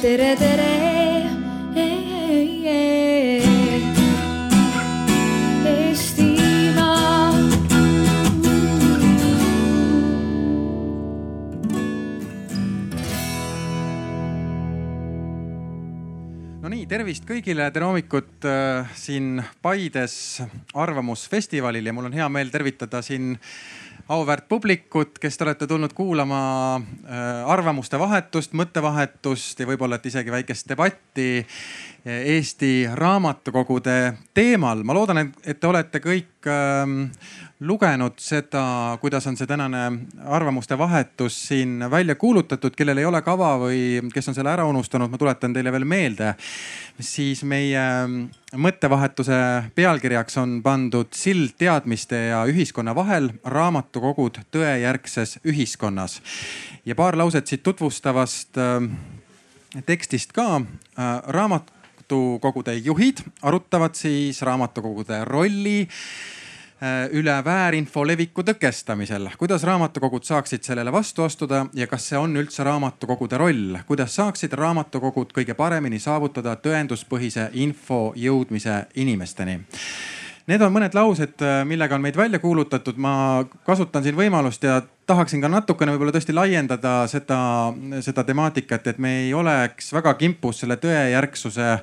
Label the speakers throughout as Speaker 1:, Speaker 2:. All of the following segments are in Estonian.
Speaker 1: tere, tere.
Speaker 2: No nii, tervist kõigile, tere hommikut äh, siin Paides Arvamusfestivalil ja mul on hea meel tervitada siin auväärt publikut, kes te olete tulnud kuulama äh, arvamuste vahetust, mõttevahetust ja võib-olla, et isegi väikest debatti Eesti raamatukogude teemal. ma loodan, et, te olete kõik ähm, lugenud seda, kuidas on see tänane arvamuste vahetus siin välja kuulutatud, kellel ei ole kava või kes on selle ära unustanud, ma tuletan teile veel meelde. siis meie mõttevahetuse pealkirjaks on pandud sild teadmiste ja ühiskonna vahel, raamatukogud tõejärgses ühiskonnas. ja paar lauset siit tutvustavast äh, tekstist ka. Äh, raamatukogude juhid arutavad siis raamatukogude rolli Äh, üle väärinfo leviku tõkestamisel. kuidas raamatukogud saaksid sellele vastu astuda ja kas see on üldse raamatukogude roll? kuidas saaksid raamatukogud kõige paremini saavutada tõenduspõhise info jõudmise inimesteni? Need on mõned laused, äh, millega on meid välja kuulutatud. ma kasutan siin võimalust ja tahaksin ka natukene võib-olla tõesti laiendada seda, seda temaatikat, et me ei oleks väga kimpus selle tõejärgsuse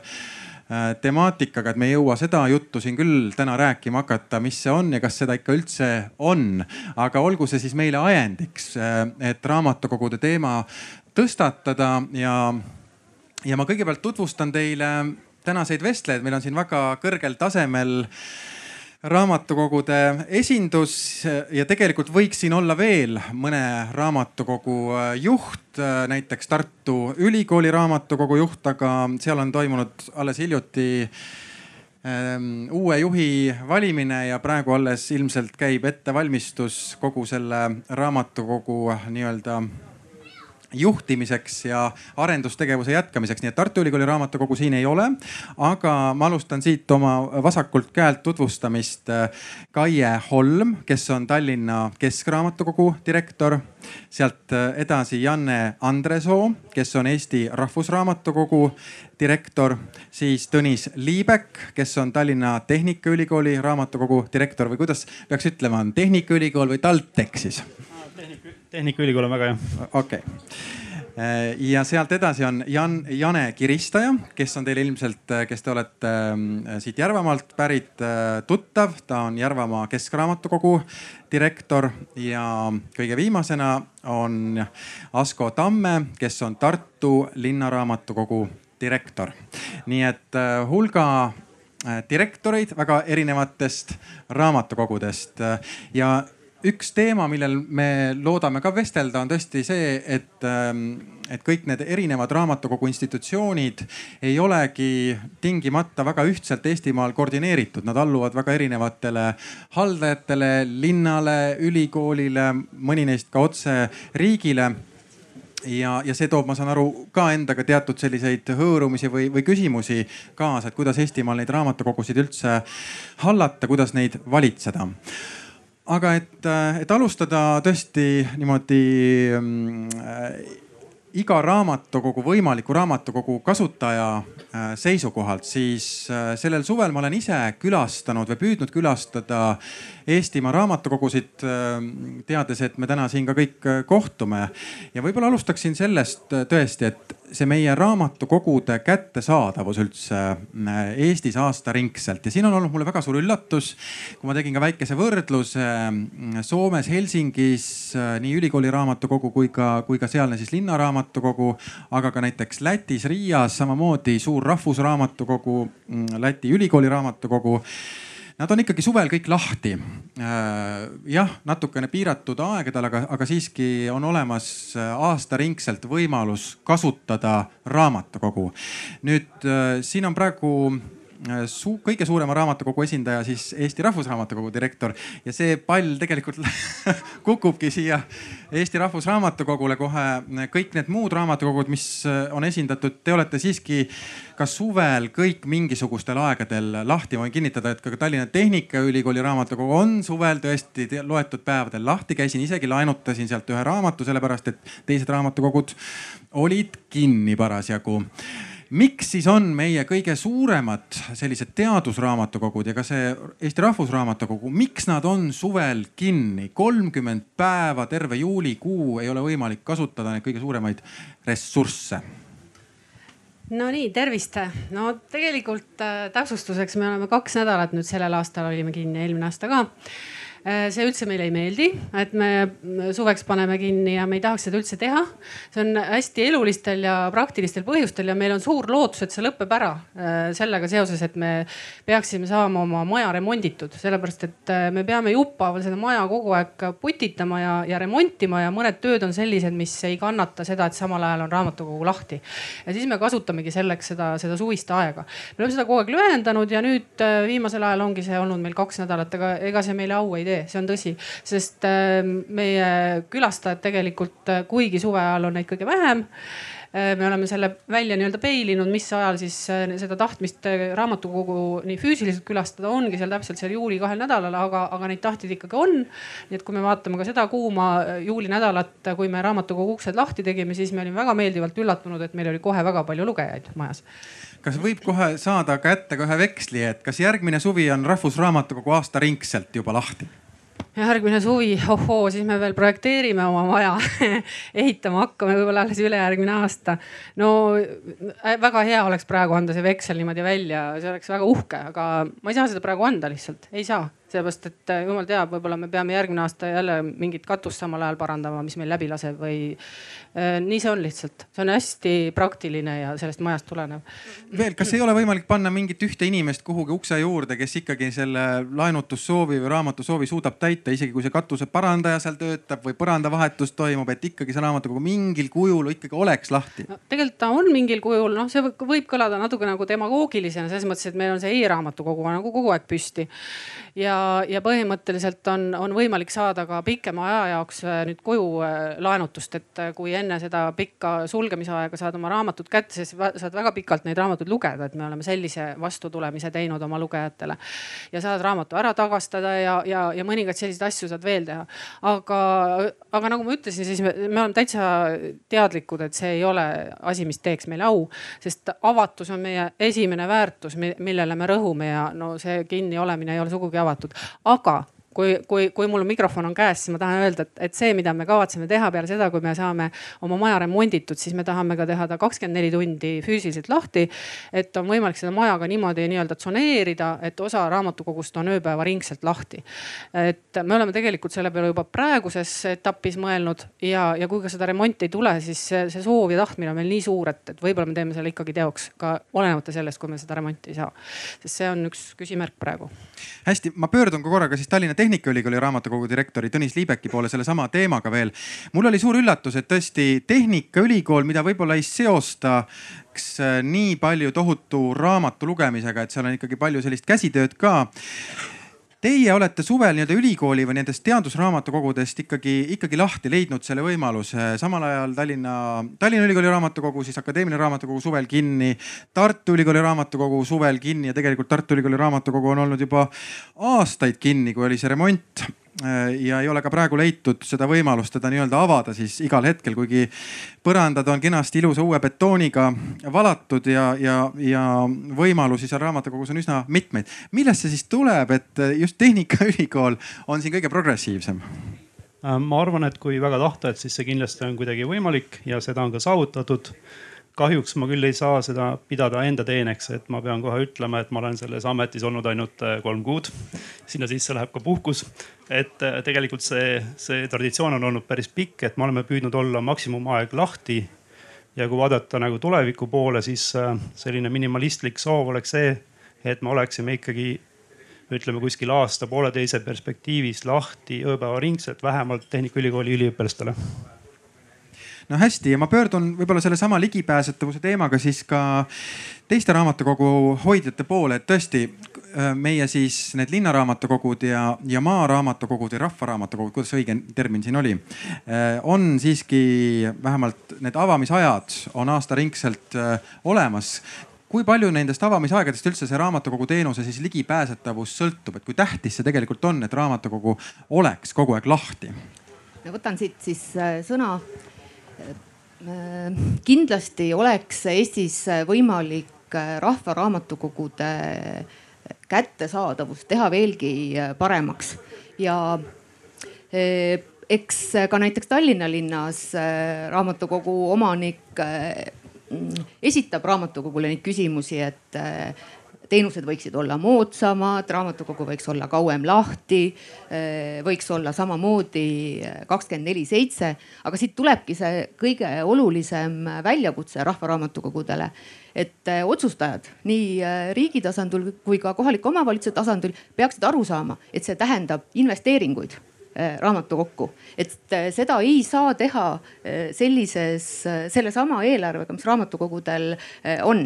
Speaker 2: Äh, temaatikaga, et me ei jõua seda juttu siin küll täna rääkima hakata, mis see on ja kas seda ikka üldse on. aga olgu see siis meile ajendiks, äh, et raamatukogude teema tõstatada ja, ja ma kõigepealt tutvustan teile tänaseid vestlejaid, meil on siin väga kõrgel tasemel äh, raamatukogude esindus ja tegelikult võiks siin olla veel mõne raamatukogu äh, juht, äh, näiteks Tartu Ülikooli raamatukogu juht, aga seal on toimunud alles hiljuti ähm, uue juhi valimine ja praegu alles ilmselt käib ettevalmistus kogu selle raamatukogu nii-öelda juhtimiseks ja arendustegevuse jätkamiseks, nii et Tartu Ülikooli raamatukogu siin ei ole. aga ma alustan siit oma vasakult käelt tutvustamist. Kaie Holm, kes on Tallinna Keskraamatukogu direktor. sealt edasi Janne Andresoo, kes on Eesti Rahvusraamatukogu direktor, siis Tõnis Liibek, kes on Tallinna Tehnikaülikooli raamatukogu direktor või kuidas peaks ütlema, on Tehnikaülikool või TalTech siis?
Speaker 3: Tehnikaülikool on väga hea.
Speaker 2: okei okay ja sealt edasi on Jan, Jane Kiristaja, kes on teile ilmselt, kes te olete äh, siit Järvamaalt pärit äh,, tuttav. ta on Järvamaa Keskraamatukogu direktor ja kõige viimasena on Asko Tamme, kes on Tartu Linnaraamatukogu direktor. nii et äh, hulga äh, direktoreid väga erinevatest raamatukogudest ja üks teema, millel me loodame ka vestelda, on tõesti see, et, ähm, et kõik need erinevad raamatukogu institutsioonid ei olegi tingimata väga ühtselt Eestimaal koordineeritud, nad alluvad väga erinevatele haldajatele, linnale, ülikoolile, mõni neist ka otse riigile. Ja, ja see toob, ma saan aru, ka endaga teatud selliseid hõõrumisi või, või küsimusi kaasa, et kuidas Eestimaal neid raamatukogusid üldse hallata, kuidas neid valitseda aga et, äh, et alustada tõesti niimoodi äh, iga raamatukogu, võimaliku raamatukogu kasutaja äh, seisukohalt, siis äh, sellel suvel ma olen ise külastanud või püüdnud külastada Eestimaa raamatukogusid, äh, teades, et me täna siin ka kõik kohtume. ja võib-olla alustaksin sellest tõesti, et see meie raamatukogude kättesaadavus üldse Eestis aastaringselt ja siin on olnud mulle väga suur üllatus, kui ma tegin ka väikese võrdluse Soomes, Helsingis nii ülikooli raamatukogu kui ka, kui ka sealne siis linnaraamatukogu raamatukogu, aga ka näiteks Lätis Riias samamoodi suur rahvusraamatukogu, mm, Läti ülikooli raamatukogu Nad on ikkagi suvel kõik lahti. Äh, jah, natukene piiratud aegadel, aga, aga siiski on olemas äh, aastaringselt võimalus kasutada raamatukogu. nüüd äh, siin on praegu su kõige suurema raamatukogu esindaja, siis Eesti Rahvusraamatukogu direktor ja see pall tegelikult kukubki siia Eesti Rahvusraamatukogule kohe. kõik need muud raamatukogud, mis on esindatud, te olete siiski ka suvel kõik mingisugustel aegadel lahti. ma võin kinnitada, et ka Tallinna Tehnikaülikooli raamatukogu on suvel tõesti loetud päevadel lahti. käisin isegi laenutasin sealt ühe raamatu, sellepärast et teised raamatukogud olid kinni parasjagu miks siis on meie kõige suuremad sellised teadusraamatukogud ja ka see Eesti Rahvusraamatukogu, miks nad on suvel kinni? kolmkümmend päeva, terve juulikuu ei ole võimalik kasutada neid kõige suuremaid ressursse
Speaker 1: no nii, tervist. no tegelikult äh, täpsustuseks me oleme kaks nädalat nüüd sellel aastal olime kinni, eelmine aasta ka see üldse meile ei meeldi, et me suveks paneme kinni ja me ei tahaks seda üldse teha. see on hästi elulistel ja praktilistel põhjustel ja meil on suur lootus, et see lõpeb ära äh, sellega seoses, et me peaksime saama oma maja remonditud, sellepärast et äh, me peame jupphaaval seda maja kogu aeg putitama ja, ja remontima ja mõned tööd on sellised, mis ei kannata seda, et samal ajal on raamatukogu lahti. ja siis me kasutamegi selleks seda, seda suvist aega. me oleme seda kogu aeg lühendanud ja nüüd viimasel ajal ongi see olnud meil kaks nädalat, aga ega see meile au ei tee tee, see on tõsi, sest ähm, meie külastajad tegelikult, äh, kuigi suve ajal on neid kõige vähem äh, me oleme selle välja nii-öelda peilinud, mis ajal siis äh, seda tahtmist raamatukogu nii füüsiliselt külastada ongi seal täpselt seal juuli kahel nädalal, aga, aga neid tahtjaid ikkagi on. nii et kui me vaatame ka seda kuuma juulinädalat, kui me raamatukogu uksed lahti tegime, siis me olime väga meeldivalt üllatunud, et meil oli kohe väga palju lugejaid majas
Speaker 2: kas võib kohe saada kätte ka ühe veksli, et kas järgmine suvi on Rahvusraamatukogu aastaringselt juba lahti?
Speaker 1: Järgmine suvi, ohoo, siis me veel projekteerime oma maja. Ehitama hakkame võib-olla alles ülejärgmine aasta. no äh, väga hea oleks praegu anda see veksel niimoodi välja, see oleks väga uhke, aga ma ei saa seda praegu anda lihtsalt, ei saa sellepärast, et äh, jumal teab, võib-olla me peame järgmine aasta jälle mingit katust samal ajal parandama, mis meil läbi laseb või äh,. nii see on lihtsalt, see on hästi praktiline ja sellest majast tulenev.
Speaker 2: veel, kas ei ole võimalik panna mingit ühte inimest kuhugi ukse juurde, kes ikkagi selle laenutussoovi või raamatusoovi suudab täita, isegi kui see katuse parandaja seal töötab või põrandavahetus toimub, et ikkagi see raamatukogu mingil kujul ikkagi oleks lahti no,?
Speaker 1: tegelikult ta on mingil kujul, noh, see võib kõlada natuke nagu demagoogilisena selles mõttes, et meil on see e-raamatukogu nagu kogu aeg püsti ja ja, põhimõtteliselt on, on võimalik saada ka pikema aja jaoks äh, nüüd koju äh, laenutust, et äh, kui enne seda pikka sulgemisaega saad oma raamatut kätte, siis saad väga pikalt neid raamatuid lugeda, et me oleme sellise vastutulemise teinud oma lugejatele. ja saad raamatu ära tagastada ja, ja, ja mõningaid selliseid asju saad veel teha. aga, aga nagu ma ütlesin, siis me, me oleme täitsa teadlikud, et see ei ole asi, mis teeks meile au, sest avatus on meie esimene väärtus, millele me rõhume ja no see kinni olemine ei ole sugugi avatud tehtud, aga kui, kui, kui mul mikrofon on käes, siis ma tahan öelda, et, et see, mida me kavatseme teha peale seda, kui me saame oma maja remonditud, siis me tahame ka teha ta kakskümmend neli tundi füüsiliselt lahti. et on võimalik seda maja ka niimoodi nii-öelda tsoneerida, et osa raamatukogust on ööpäevaringselt lahti. et me oleme tegelikult selle peale juba praeguses etapis mõelnud ja, ja kui ka seda remonti ei tule, siis see, see soov ja tahtmine on meil nii suur, et, et võib-olla me teeme selle ikkagi teoks ka olenemata sellest, kui me seda remonti ei saa. sest see on üks küsimärk praegu.
Speaker 2: Hästi, ma pöördun ka korraga siis Tallinna Tehnika Tehnikaülikooli raamatukogu direktori Tõnis Liibeki poole sellesama teemaga veel. mul oli suur üllatus, et tõesti Tehnikaülikool, mida võib-olla ei seosta äh, nii palju tohutu raamatu lugemisega, et seal on ikkagi palju sellist käsitööd ka Teie olete suvel nii-öelda ülikooli või nendest teadusraamatukogudest ikkagi, ikkagi lahti leidnud selle võimaluse. samal ajal Tallinna, Tallinna Ülikooli raamatukogu, siis Akadeemiline raamatukogu suvel kinni. Tartu Ülikooli raamatukogu suvel kinni ja tegelikult Tartu Ülikooli raamatukogu on olnud juba aastaid kinni, kui oli see remont ja ei ole ka praegu leitud seda võimalust teda nii-öelda avada siis igal hetkel, kuigi põrandad on kenasti ilusa uue betooniga valatud ja, ja, ja võimalusi seal raamatukogus on üsna mitmeid. millest see siis tuleb, et just Tehnikaülikool on siin kõige progressiivsem?
Speaker 3: Äh, ma arvan, et kui väga tahta, et siis see kindlasti on kuidagi võimalik ja seda on ka saavutatud kahjuks ma küll ei saa seda pidada enda teeneks, et ma pean kohe ütlema, et ma olen selles ametis olnud ainult äh, kolm kuud. sinna sisse läheb ka puhkus. et äh, tegelikult see, see traditsioon on olnud päris pikk, et me oleme püüdnud olla maksimumaeg lahti. ja kui vaadata nagu tuleviku poole, siis äh, selline minimalistlik soov oleks see, et me oleksime ikkagi ütleme kuskil aasta-pooleteise perspektiivis lahti ööpäevaringselt vähemalt Tehnikaülikooli üliõpilastele
Speaker 2: no hästi ma pöördun võib-olla sellesama ligipääsetavuse teemaga siis ka teiste raamatukogu hoidjate poole, et tõesti äh, meie siis need linnaraamatukogud ja, ja maaraamatukogud ja rahvaraamatukogud, kuidas õige termin siin oli, äh, on siiski vähemalt need avamisajad on aastaringselt äh, olemas. Kui palju nendest avamisaegadest üldse see raamatukogu teenuse siis ligipääsetavus sõltub, et kui tähtis see tegelikult on, et raamatukogu oleks kogu aeg lahti?
Speaker 4: ma võtan siit siis sõna kindlasti oleks Eestis võimalik rahvaraamatukogude kättesaadavust teha veelgi paremaks. Ja äh, eks ka näiteks Tallinna linnas raamatukogu omanik esitab raamatukogule neid küsimusi, et teenused võiksid olla moodsamad, raamatukogu võiks olla kauem lahti, võiks olla samamoodi kakskümmend neli seitse. aga siit tulebki see kõige olulisem väljakutse rahvaraamatukogudele et äh, otsustajad nii riigi tasandil kui ka kohaliku omavalitsuse tasandil peaksid aru saama, et see tähendab investeeringuid äh, raamatukokku, et seda ei saa teha sellises, sellesama eelarvega, mis raamatukogudel on.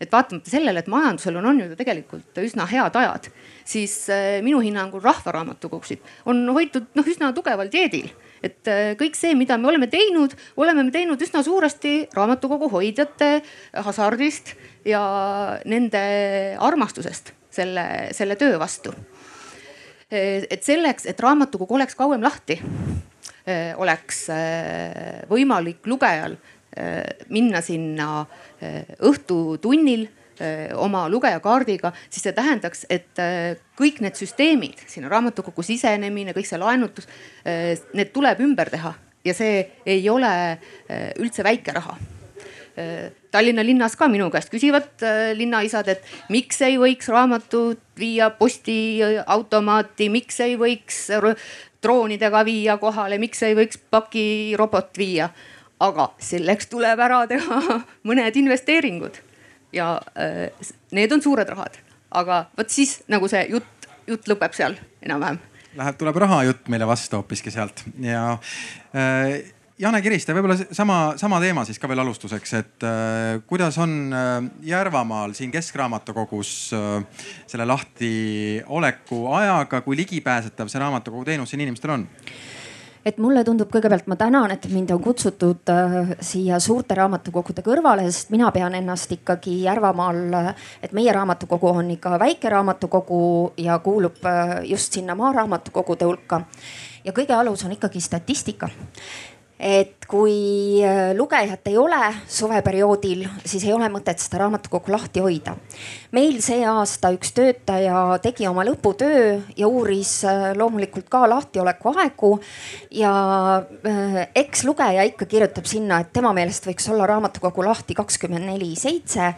Speaker 4: et vaatamata sellele, et majandusel on, on ju tegelikult üsna head ajad, siis minu hinnangul rahvaraamatukogusid on hoitud noh üsna tugeval dieedil et äh, kõik see, mida me oleme teinud, oleme me teinud üsna suuresti raamatukogu hoidjate hasardist ja nende armastusest selle, selle töö vastu. Äh, et selleks, et raamatukogu oleks kauem lahti, äh, oleks võimalik lugejal minna sinna õhtutunnil oma lugejakaardiga, siis see tähendaks, et kõik need süsteemid, sinna raamatukogu sisenemine, kõik see laenutus, need tuleb ümber teha ja see ei ole üldse väike raha. Tallinna linnas ka minu käest küsivad linnaisad, et miks ei võiks raamatut viia postiautomaati, miks ei võiks droonidega viia kohale, miks ei võiks pakirobot viia. aga selleks tuleb ära teha mõned investeeringud ja äh, need on suured rahad, aga vot siis nagu see jutt, jutt lõpeb seal enam-vähem.
Speaker 2: Läheb, tuleb rahajutt meile vastu hoopiski sealt ja äh, Jane Kiriste, võib-olla sama, sama teema siis ka veel alustuseks, et äh, kuidas on äh, Järvamaal siin Keskraamatukogus äh, selle lahtioleku ajaga, kui ligipääsetav see raamatukogu teenus siin inimestel on?
Speaker 5: et mulle tundub kõigepealt ma tänan, et mind on kutsutud äh, siia suurte raamatukogude kõrvale, sest mina pean ennast ikkagi Järvamaal, et meie raamatukogu on ikka väike raamatukogu ja kuulub äh, just sinna maaraamatukogude hulka. ja kõige alus on ikkagi statistika et kui äh, lugejat ei ole suveperioodil, siis ei ole mõtet seda raamatukogu lahti hoida. meil see aasta üks töötaja tegi oma lõputöö ja uuris äh, loomulikult ka lahtioleku aegu. ja äh, eks lugeja ikka kirjutab sinna, et tema meelest võiks olla raamatukogu lahti kakskümmend neli seitse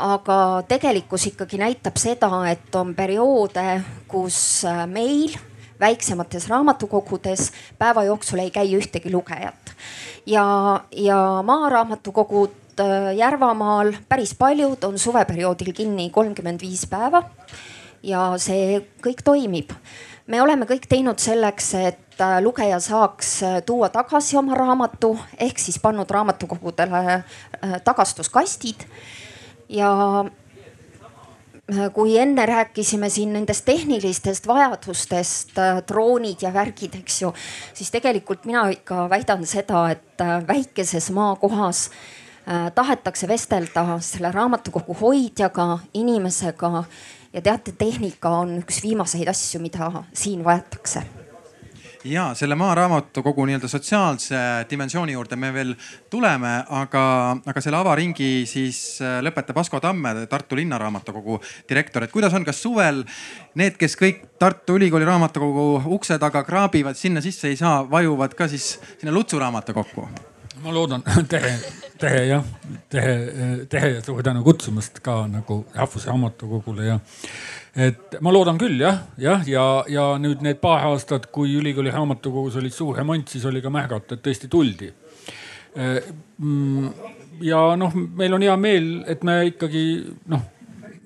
Speaker 5: aga tegelikkus ikkagi näitab seda, et on perioode, kus meil väiksemates raamatukogudes päeva jooksul ei käi ühtegi lugejat. ja, ja maaraamatukogud äh, Järvamaal päris paljud on suveperioodil kinni kolmkümmend viis päeva. ja see kõik toimib. me oleme kõik teinud selleks, et äh, lugeja saaks äh, tuua tagasi oma raamatu ehk siis pannud raamatukogudele tagastuskastid ja kui enne rääkisime siin nendest tehnilistest vajadustest, äh, droonid ja värgid, eks ju, siis tegelikult mina ikka väidan seda, et äh, väikeses maakohas äh, tahetakse vestelda selle raamatukogu hoidjaga, inimesega ja teate, tehnika on üks viimaseid asju, mida siin vajatakse
Speaker 2: ja selle maaraamatukogu nii-öelda sotsiaalse dimensiooni juurde me veel tuleme, aga, aga selle avaringi siis äh, lõpetab Asko Tamme, Tartu Linnaraamatukogu direktor, et kuidas on, kas suvel need, kes kõik Tartu Ülikooli raamatukogu ukse taga kraabivad, sinna sisse ei saa, vajuvad ka siis sinna Lutsu raamatukokku?
Speaker 6: ma loodan, tere, tere jah, tere, tere ja suur tänu kutsumast ka nagu Rahvusraamatukogule ja et ma loodan küll jah, jah, ja, ja nüüd need paar aastat, kui ülikooli raamatukogus oli suur remont, siis oli ka märgata, et tõesti tuldi. Mm, ja noh, meil on hea meel, et me ikkagi noh,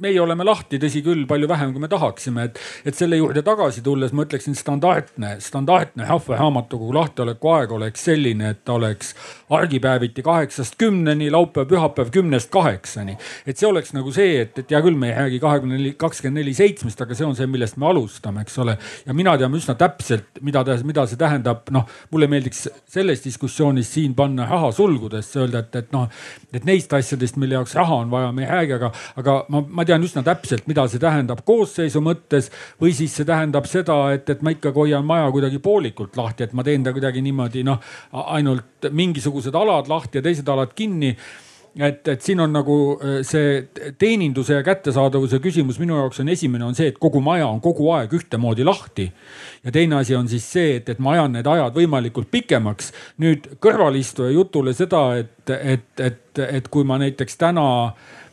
Speaker 6: meie oleme lahti, tõsi küll, palju vähem, kui me tahaksime, et, et selle juurde tagasi tulles ma ütleksin standardne, standardne rahvaraamatukogu lahtioleku aeg oleks selline, et ta oleks argipäeviti kaheksast kümneni, laupäev, pühapäev kümnest kaheksani. et see oleks nagu see, et, et hea küll, me ei räägi kahekümne neli, kakskümmend neli seitsmest, aga see on see, millest me alustame, eks ole. ja mina tean üsna täpselt, mida ta, mida see tähendab, noh mulle meeldiks selles diskussioonis siin panna raha sulgudesse, öelda, et, et noh, et neist asjadest, mille jaoks raha on vaja, me ei räägi, aga, aga ma, ma tean üsna täpselt, mida see tähendab koosseisu mõttes või siis see tähendab seda, et, et ma ikkagi hoian maja kuidagi poolikult lahti, et ma teen ta kuidagi niimoodi noh, ainult mingisugused alad lahti ja teised alad kinni et, et siin on nagu äh, see teeninduse ja kättesaadavuse küsimus minu jaoks on esimene on see, et kogu maja on kogu aeg ühtemoodi lahti. ja teine asi on siis see, et, et ma ajan need ajad võimalikult pikemaks. nüüd kõrvalistuja jutule seda, et, et, et, et kui ma näiteks täna äh,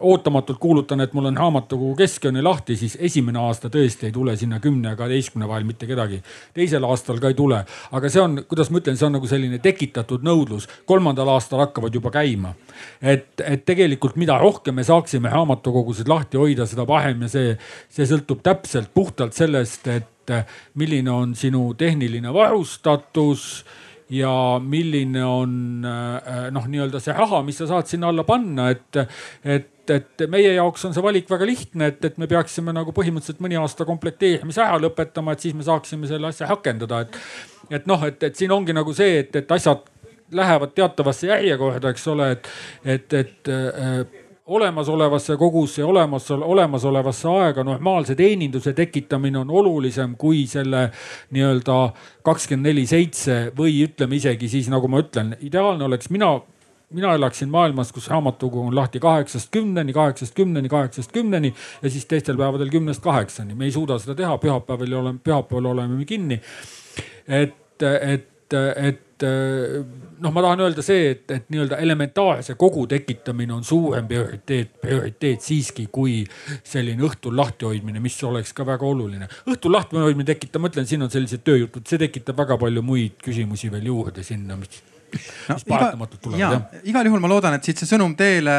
Speaker 6: ootamatult kuulutan, et mul on raamatukogu keskjooni lahti, siis esimene aasta tõesti ei tule sinna kümne ja kaheteistkümne vahel mitte kedagi. teisel aastal ka ei tule, aga see on, kuidas ma ütlen, see on nagu selline tekitatud nõudlus. kolmandal aastal hakkavad juba käima. et, et tegelikult, mida rohkem me saaksime raamatukogusid lahti hoida, seda parem ja see, see sõltub täpselt puhtalt sellest, et milline on sinu tehniline varustatus ja milline on äh, noh, nii-öelda see raha, mis sa saad sinna alla panna, et, et et meie jaoks on see valik väga lihtne, et, et me peaksime nagu põhimõtteliselt mõni aasta komplekteerimise ära lõpetama, et siis me saaksime selle asja rakendada, et. et noh, et, et siin ongi nagu see, et, et asjad lähevad teatavasse järjekorda, eks ole, et, et, et äh, olemasolevasse kogusse, olemas, olemasolevasse aega normaalse teeninduse tekitamine on olulisem kui selle nii-öelda kakskümmend neli seitse või ütleme isegi siis nagu ma ütlen, ideaalne oleks mina mina elaksin maailmas, kus raamatukogu on lahti kaheksast kümneni, kaheksast kümneni, kaheksast kümneni ja siis teistel päevadel kümnest kaheksani. me ei suuda seda teha, pühapäeval oleme, pühapäeval oleme me kinni. et, et et noh, ma tahan öelda see, et, et nii-öelda elementaarse kogu tekitamine on suurem prioriteet, prioriteet siiski kui selline õhtul lahtihoidmine, mis oleks ka väga oluline. õhtul lahtihoidmine tekitab, ma ütlen, siin on sellised tööjutud, see tekitab väga palju muid küsimusi veel juurde sinna, mis no, mis paratamatult tulevad.
Speaker 2: igal juhul ma loodan, et siit see sõnum teile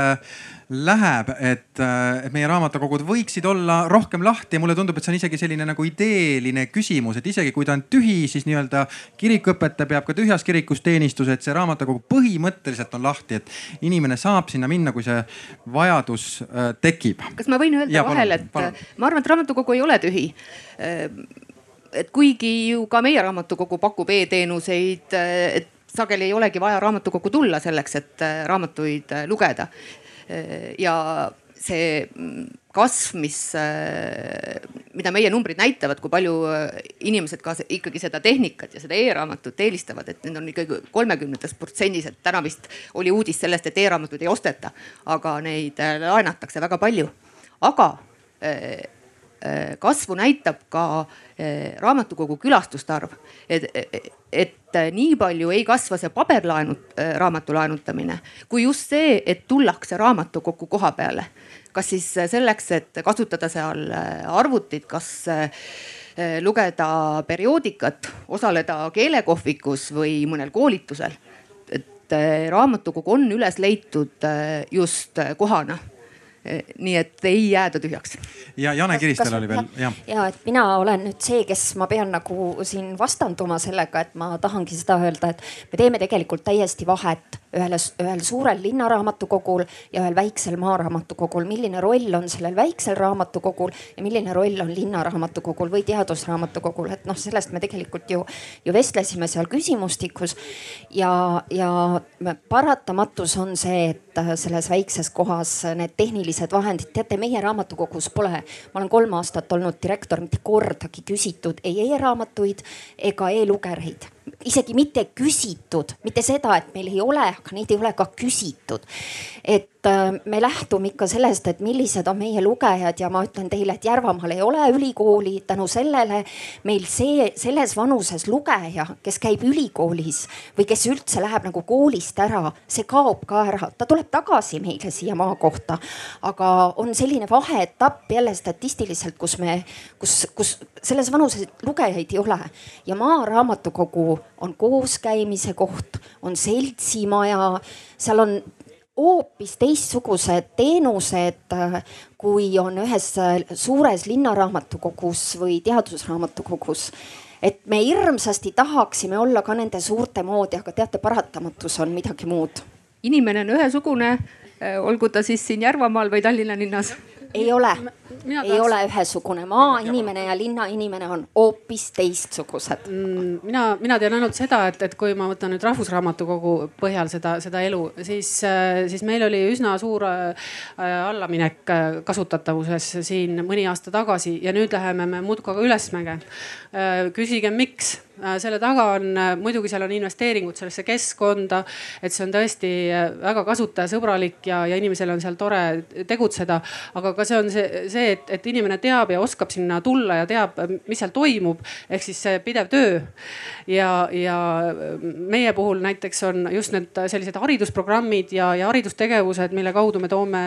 Speaker 2: läheb, et, äh, et meie raamatukogud võiksid olla rohkem lahti ja mulle tundub, et see on isegi selline nagu ideeline küsimus, et isegi kui ta on tühi, siis nii-öelda kirikuõpetaja peab ka tühjas kirikus teenistuse, et see raamatukogu põhimõtteliselt on lahti, et inimene saab sinna minna, kui see vajadus äh, tekib.
Speaker 4: kas ma võin öelda ja, vahele, et palun. ma arvan, et raamatukogu ei ole tühi äh, et kuigi ju ka meie raamatukogu pakub e-teenuseid, et sageli ei olegi vaja raamatukokku tulla selleks, et raamatuid lugeda ja see kasv, mis, mida meie numbrid näitavad, kui palju inimesed ka ikkagi seda tehnikat ja seda e-raamatut eelistavad, et need on ikkagi kolmekümnendas protsendis, et täna vist oli uudis sellest, et e-raamatuid ei osteta, aga neid laenatakse väga palju. aga Äh, kasvu näitab ka äh, raamatukogu külastuste arv. et, et nii palju ei kasva see paberlaenu, äh, raamatu laenutamine kui just see, et tullakse raamatukokku koha peale. kas siis selleks, et kasutada seal arvutit, kas lugeda perioodikat, osaleda keelekohvikus või mõnel koolitusel. et raamatukogu on üles leitud just kohana nii et ei jääda tühjaks.
Speaker 2: ja Jane Kiristel oli veel, jah.
Speaker 5: ja et mina olen nüüd see, kes ma pean nagu siin vastanduma sellega, et ma tahangi seda öelda, et me teeme tegelikult täiesti vahet ühele, ühel suurel linnaraamatukogul ja ühel väiksel maaraamatukogul. milline roll on sellel väiksel raamatukogul ja milline roll on linnaraamatukogul või teadusraamatukogul, et noh, sellest me tegelikult ju, ju vestlesime seal küsimustikus. ja, ja paratamatus on see, et selles väikses kohas need tehnilised vahendid, teate, meie raamatukogus pole, ma olen kolm aastat olnud direktor, mitte kordagi küsitud ei e-raamatuid ega e-lugereid isegi mitte küsitud, mitte seda, et meil ei ole, aga neid ei ole ka küsitud. et äh, me lähtume ikka sellest, et millised on meie lugejad ja ma ütlen teile, et Järvamaal ei ole ülikooli, tänu sellele meil see selles vanuses lugeja, kes käib ülikoolis või kes üldse läheb nagu koolist ära, see kaob ka ära, ta tuleb tagasi meile siia maakohta. aga on selline vaheetapp jälle statistiliselt, kus me, kus, kus selles vanuses lugejaid ei ole ja Maaraamatukogu on kooskäimise koht, on seltsimaja, seal on hoopis teistsugused teenused, kui on ühes suures linnaraamatukogus või teadusraamatukogus. Et me hirmsasti tahaksime olla ka nende suurte moodi, aga teate, paratamatus on midagi muud.
Speaker 4: inimene on ühesugune, olgu ta siis siin Järvamaal või Tallinna linnas.
Speaker 5: Ei ole, ei ole ühesugune, maainimene ja linnainimene on hoopis teistsugused
Speaker 1: mm,. mina, mina tean ainult seda, et, et kui ma võtan nüüd Rahvusraamatukogu põhjal seda, seda elu, siis, siis meil oli üsna suur äh, allaminek äh, kasutatavuses siin mõni aasta tagasi ja nüüd läheme me muudkui ülesmäge. Äh, küsige, miks Äh, selle taga on äh, muidugi seal on investeeringud sellesse keskkonda, et see on tõesti äh, väga kasutajasõbralik ja, ja inimesel on seal tore tegutseda. aga ka see on see, see, et, et inimene teab ja oskab sinna tulla ja teab, mis seal toimub, ehk siis see pidev töö. ja, ja meie puhul näiteks on just need sellised haridusprogrammid ja, ja haridustegevused, mille kaudu me toome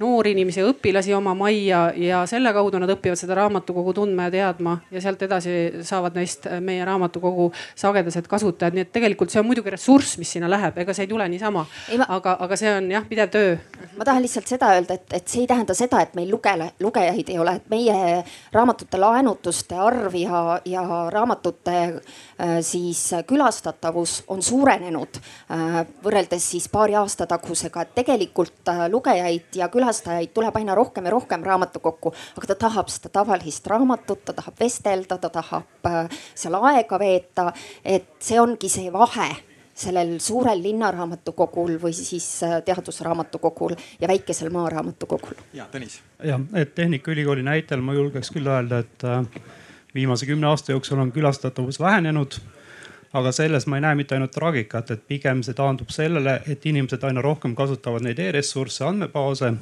Speaker 1: noori inimesi, õpilasi oma majja ja selle kaudu nad õpivad seda raamatukogu tundma ja teadma ja sealt edasi saavad neist meie raamatukogu sagedased kasutajad, nii et tegelikult see on muidugi ressurss, mis sinna läheb, ega see ei tule niisama. Ma... aga, aga see on jah, pidev töö.
Speaker 5: ma tahan lihtsalt seda öelda, et, et see ei tähenda seda, et meil lugele, lugejaid ei ole, et meie raamatute laenutuste arv ja, ja raamatute äh, siis külastatavus on suurenenud äh, võrreldes siis paari aasta tagusega, et tegelikult äh, lugejaid ja külastajaid tuleb aina rohkem ja rohkem raamatukokku, aga ta tahab seda tavalist raamatut, ta tahab vestelda, ta tahab seal aega aega veeta. et see ongi see vahe sellel suurel linnaraamatukogul või siis äh, teadusraamatukogul ja väikesel maaraamatukogul.
Speaker 2: ja Tõnis.
Speaker 3: jah, et Tehnikaülikooli näitel ma julgeks küll öelda, et äh, viimase kümne aasta jooksul on külastatavus vähenenud aga selles ma ei näe mitte ainult traagikat, et pigem see taandub sellele, et inimesed aina rohkem kasutavad neid e-ressursse, andmebaase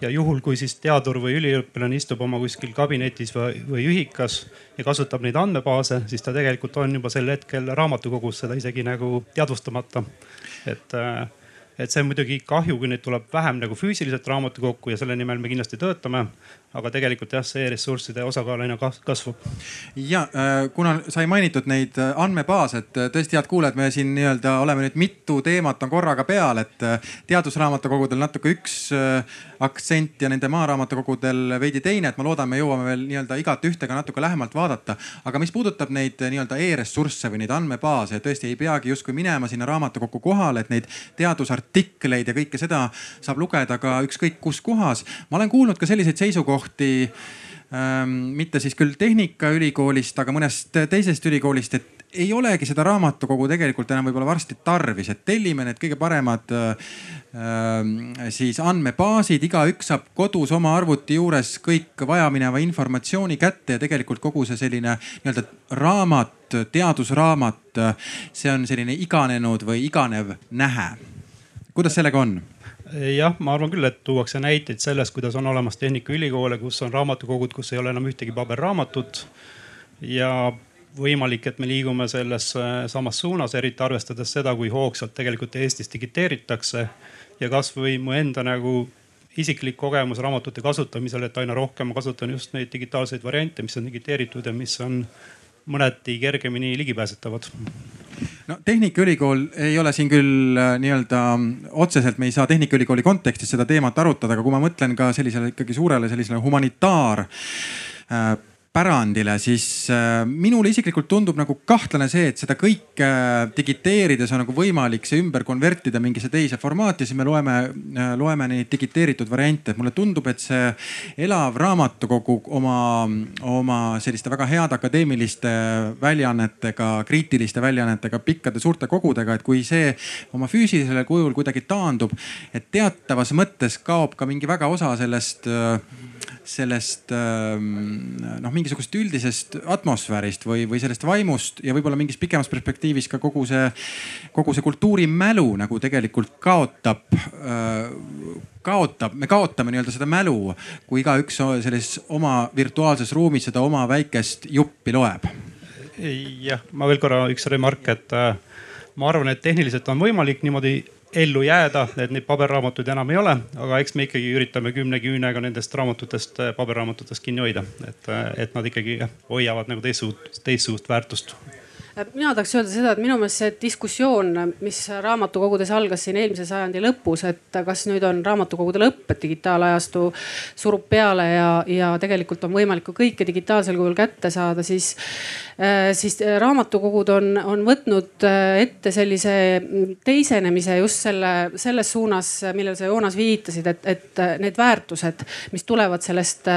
Speaker 3: ja juhul, kui siis teadur või üliõpilane istub oma kuskil kabinetis või, või ühikas ja kasutab neid andmebaase, siis ta tegelikult on juba sel hetkel raamatukogus seda isegi nagu teadvustamata. et äh, et see on muidugi kahju, kui neid tuleb vähem nagu füüsiliselt raamatukokku ja selle nimel me kindlasti töötame. aga tegelikult jah, see ressursside osakaal aina kasvab.
Speaker 2: ja äh, kuna sai mainitud neid äh, andmebaase, et äh, tõesti, head kuulajad, me siin nii-öelda oleme nüüd mitu teemat on korraga peal, et teadusraamatukogudel natuke üks aktsent ja nende maaraamatukogudel veidi teine, et ma loodan, me jõuame veel nii-öelda igat ühte ka natuke lähemalt vaadata. aga mis puudutab neid nii-öelda e-ressursse või neid andmebaase, tõesti ei peagi justkui minema sinna raamatukokku kohale, et neid teadusartikleid ja kõike seda saab lugeda ka ükskõik kus kohas. ma olen kuulnud ka selliseid seisukohti ähm, mitte siis küll Tehnikaülikoolist, aga mõnest teisest ülikoolist, et ei olegi seda raamatukogu tegelikult enam võib-olla varsti tarvis, et tellime need kõige paremad äh, siis andmebaasid, igaüks saab kodus oma arvuti juures kõik vajamineva informatsiooni kätte ja tegelikult kogu see selline nii-öelda raamat, teadusraamat, see on selline iganenud või iganev nähe. Kuidas sellega on?
Speaker 3: jah, ma arvan küll, et tuuakse näiteid sellest, kuidas on olemas Tehnikaülikoole, kus on raamatukogud, kus ei ole enam ühtegi paberraamatut ja võimalik, et me liigume selles äh, samas suunas, eriti arvestades seda, kui hoogsalt tegelikult Eestis digiteeritakse. ja kasvõi mu enda nagu isiklik kogemus raamatute kasutamisel, et aina rohkem ma kasutan just neid digitaalseid variante, mis on digiteeritud ja mis on mõneti kergemini ligipääsetavad
Speaker 2: no Tehnikaülikool ei ole siin küll äh, nii-öelda otseselt, me ei saa Tehnikaülikooli kontekstis seda teemat arutada, aga kui ma mõtlen ka sellisele ikkagi suurele sellisele humanitaar äh, pärandile, siis äh, minule isiklikult tundub nagu kahtlane see, et seda kõike äh, digiteerides on nagu võimalik see ümber konvertida mingisse teise formaati, siis me loeme, äh, loeme neid digiteeritud variante, et mulle tundub, et see elav raamatukogu oma, oma selliste väga heade akadeemiliste väljaannetega, kriitiliste väljaannetega, pikkade suurte kogudega, et kui see oma füüsilisel kujul kuidagi taandub, et teatavas mõttes kaob ka mingi väga osa sellest sellest ähm, noh, mingisugusest üldisest atmosfäärist või, või sellest vaimust ja võib-olla mingis pikemas perspektiivis ka kogu see, kogu see kultuurimälu nagu tegelikult kaotab äh, kaotab, me kaotame nii-öelda seda mälu, kui igaüks selles oma virtuaalses ruumis seda oma väikest juppi loeb.
Speaker 3: jah, ma veel korra üks remark, et äh, ma arvan, et tehniliselt on võimalik niimoodi ellu jääda, et neid paberraamatuid enam ei ole, aga eks me ikkagi üritame kümne küünega nendest raamatutest, paberraamatutest kinni hoida, et, et nad ikkagi hoiavad nagu teistsugust, teistsugust väärtust.
Speaker 1: Mina tahaks öelda seda, et minu meelest see diskussioon, mis raamatukogudes algas siin eelmise sajandi lõpus, et kas nüüd on raamatukogude lõpp, et digitaalajastu surub peale ja, ja tegelikult on võimalik ka kõike digitaalsel kujul kätte saada, siis, äh, siis raamatukogud on, on võtnud äh, ette sellise teisenemise just selle, selles suunas, millele sa Joonas viitasid, et, et need väärtused, mis tulevad sellest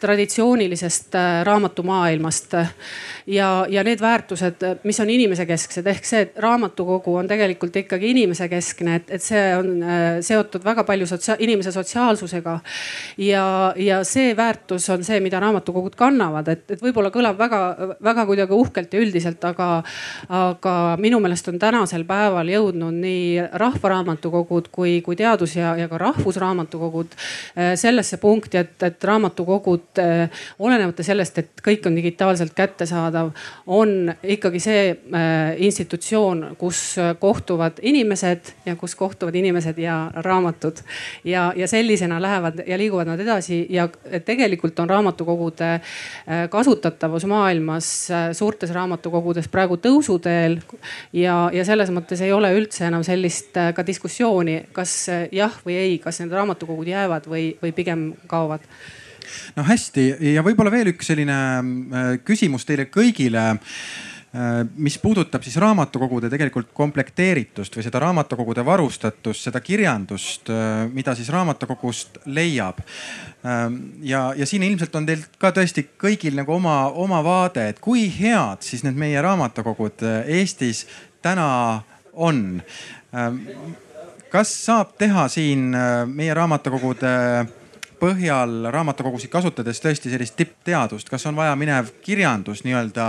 Speaker 1: traditsioonilisest raamatumaailmast. Ja, ja need väärtused mis on inimesekesksed, ehk see, et raamatukogu on tegelikult ikkagi inimesekeskne, et, et see on äh, seotud väga palju sotsia inimese sotsiaalsusega. ja, ja see väärtus on see, mida raamatukogud kannavad, et, et võib-olla kõlab väga-väga kuidagi uhkelt ja üldiselt, aga, aga minu meelest on tänasel päeval jõudnud nii rahvaraamatukogud kui, kui teadus ja, ja ka rahvusraamatukogud äh, sellesse punkti, et, et raamatukogud äh, olenemata sellest, et kõik on digitaalselt kättesaadav, on ikkagi see äh, institutsioon, kus kohtuvad inimesed ja kus kohtuvad inimesed ja raamatud. ja, ja sellisena lähevad ja liiguvad nad edasi ja tegelikult on raamatukogude kasutatavus maailmas suurtes raamatukogudes praegu tõusuteel. ja, ja selles mõttes ei ole üldse enam sellist ka diskussiooni, kas jah või ei, kas need raamatukogud jäävad või, või pigem kaovad
Speaker 2: no hästi ja võib-olla veel üks selline küsimus teile kõigile Äh, mis puudutab siis raamatukogude tegelikult komplekteeritust või seda raamatukogude varustatust, seda kirjandust, äh, mida siis raamatukogust leiab. Ähm, ja, ja siin ilmselt on teil ka tõesti kõigil nagu oma, oma vaade, et kui head siis need meie raamatukogud äh, Eestis täna on. Ähm, kas saab teha siin meie raamatukogude põhjal raamatukogusid kasutades tõesti sellist tippteadust, kas on vaja minev kirjandus nii-öelda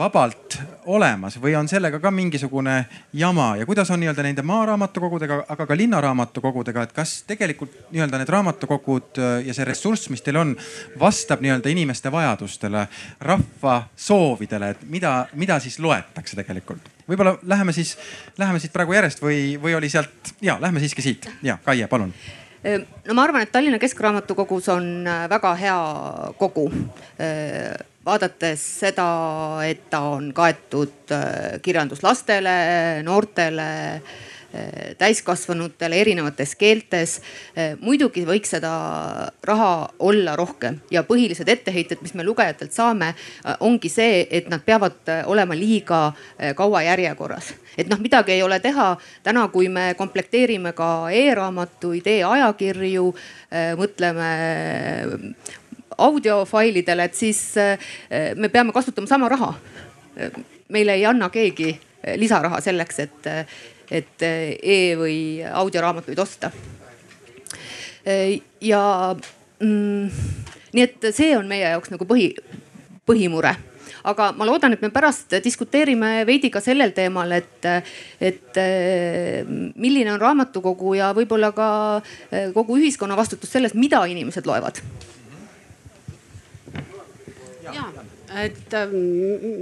Speaker 2: vabalt olemas või on sellega ka mingisugune jama? Ja kuidas on nii-öelda nende maaraamatukogudega, aga ka linnaraamatukogudega, et kas tegelikult nii-öelda need raamatukogud äh, ja see ressurss, mis teil on, vastab nii-öelda inimeste vajadustele, rahva soovidele, et mida, mida siis loetakse tegelikult? võib-olla läheme siis, läheme siit praegu järjest või, või oli sealt ja lähme siiski siit. Ja Kaie, palun.
Speaker 4: No ma arvan, et Tallinna Keskraamatukogus on äh, väga hea kogu vaadates seda, et ta on kaetud äh, kirjanduslastele, noortele, äh, täiskasvanutele erinevates keeltes. Äh, muidugi võiks seda raha olla rohkem ja põhilised etteheited, mis me lugejatelt saame, ongi see, et nad peavad olema liiga kaua järjekorras et noh, midagi ei ole teha. täna, kui me komplekteerime ka e-raamatuid e, e-ajakirju, mõtleme audiofailidele, et siis eh, me peame kasutama sama raha. meile ei anna keegi lisaraha selleks, et, et e- või audioraamatuid osta. ja mm, nii et see on meie jaoks nagu põhi, põhimure aga ma loodan, et me pärast diskuteerime veidi ka sellel teemal, et, et milline on raamatukogu ja võib-olla ka kogu ühiskonna vastutus selles, mida inimesed loevad
Speaker 1: et ähm,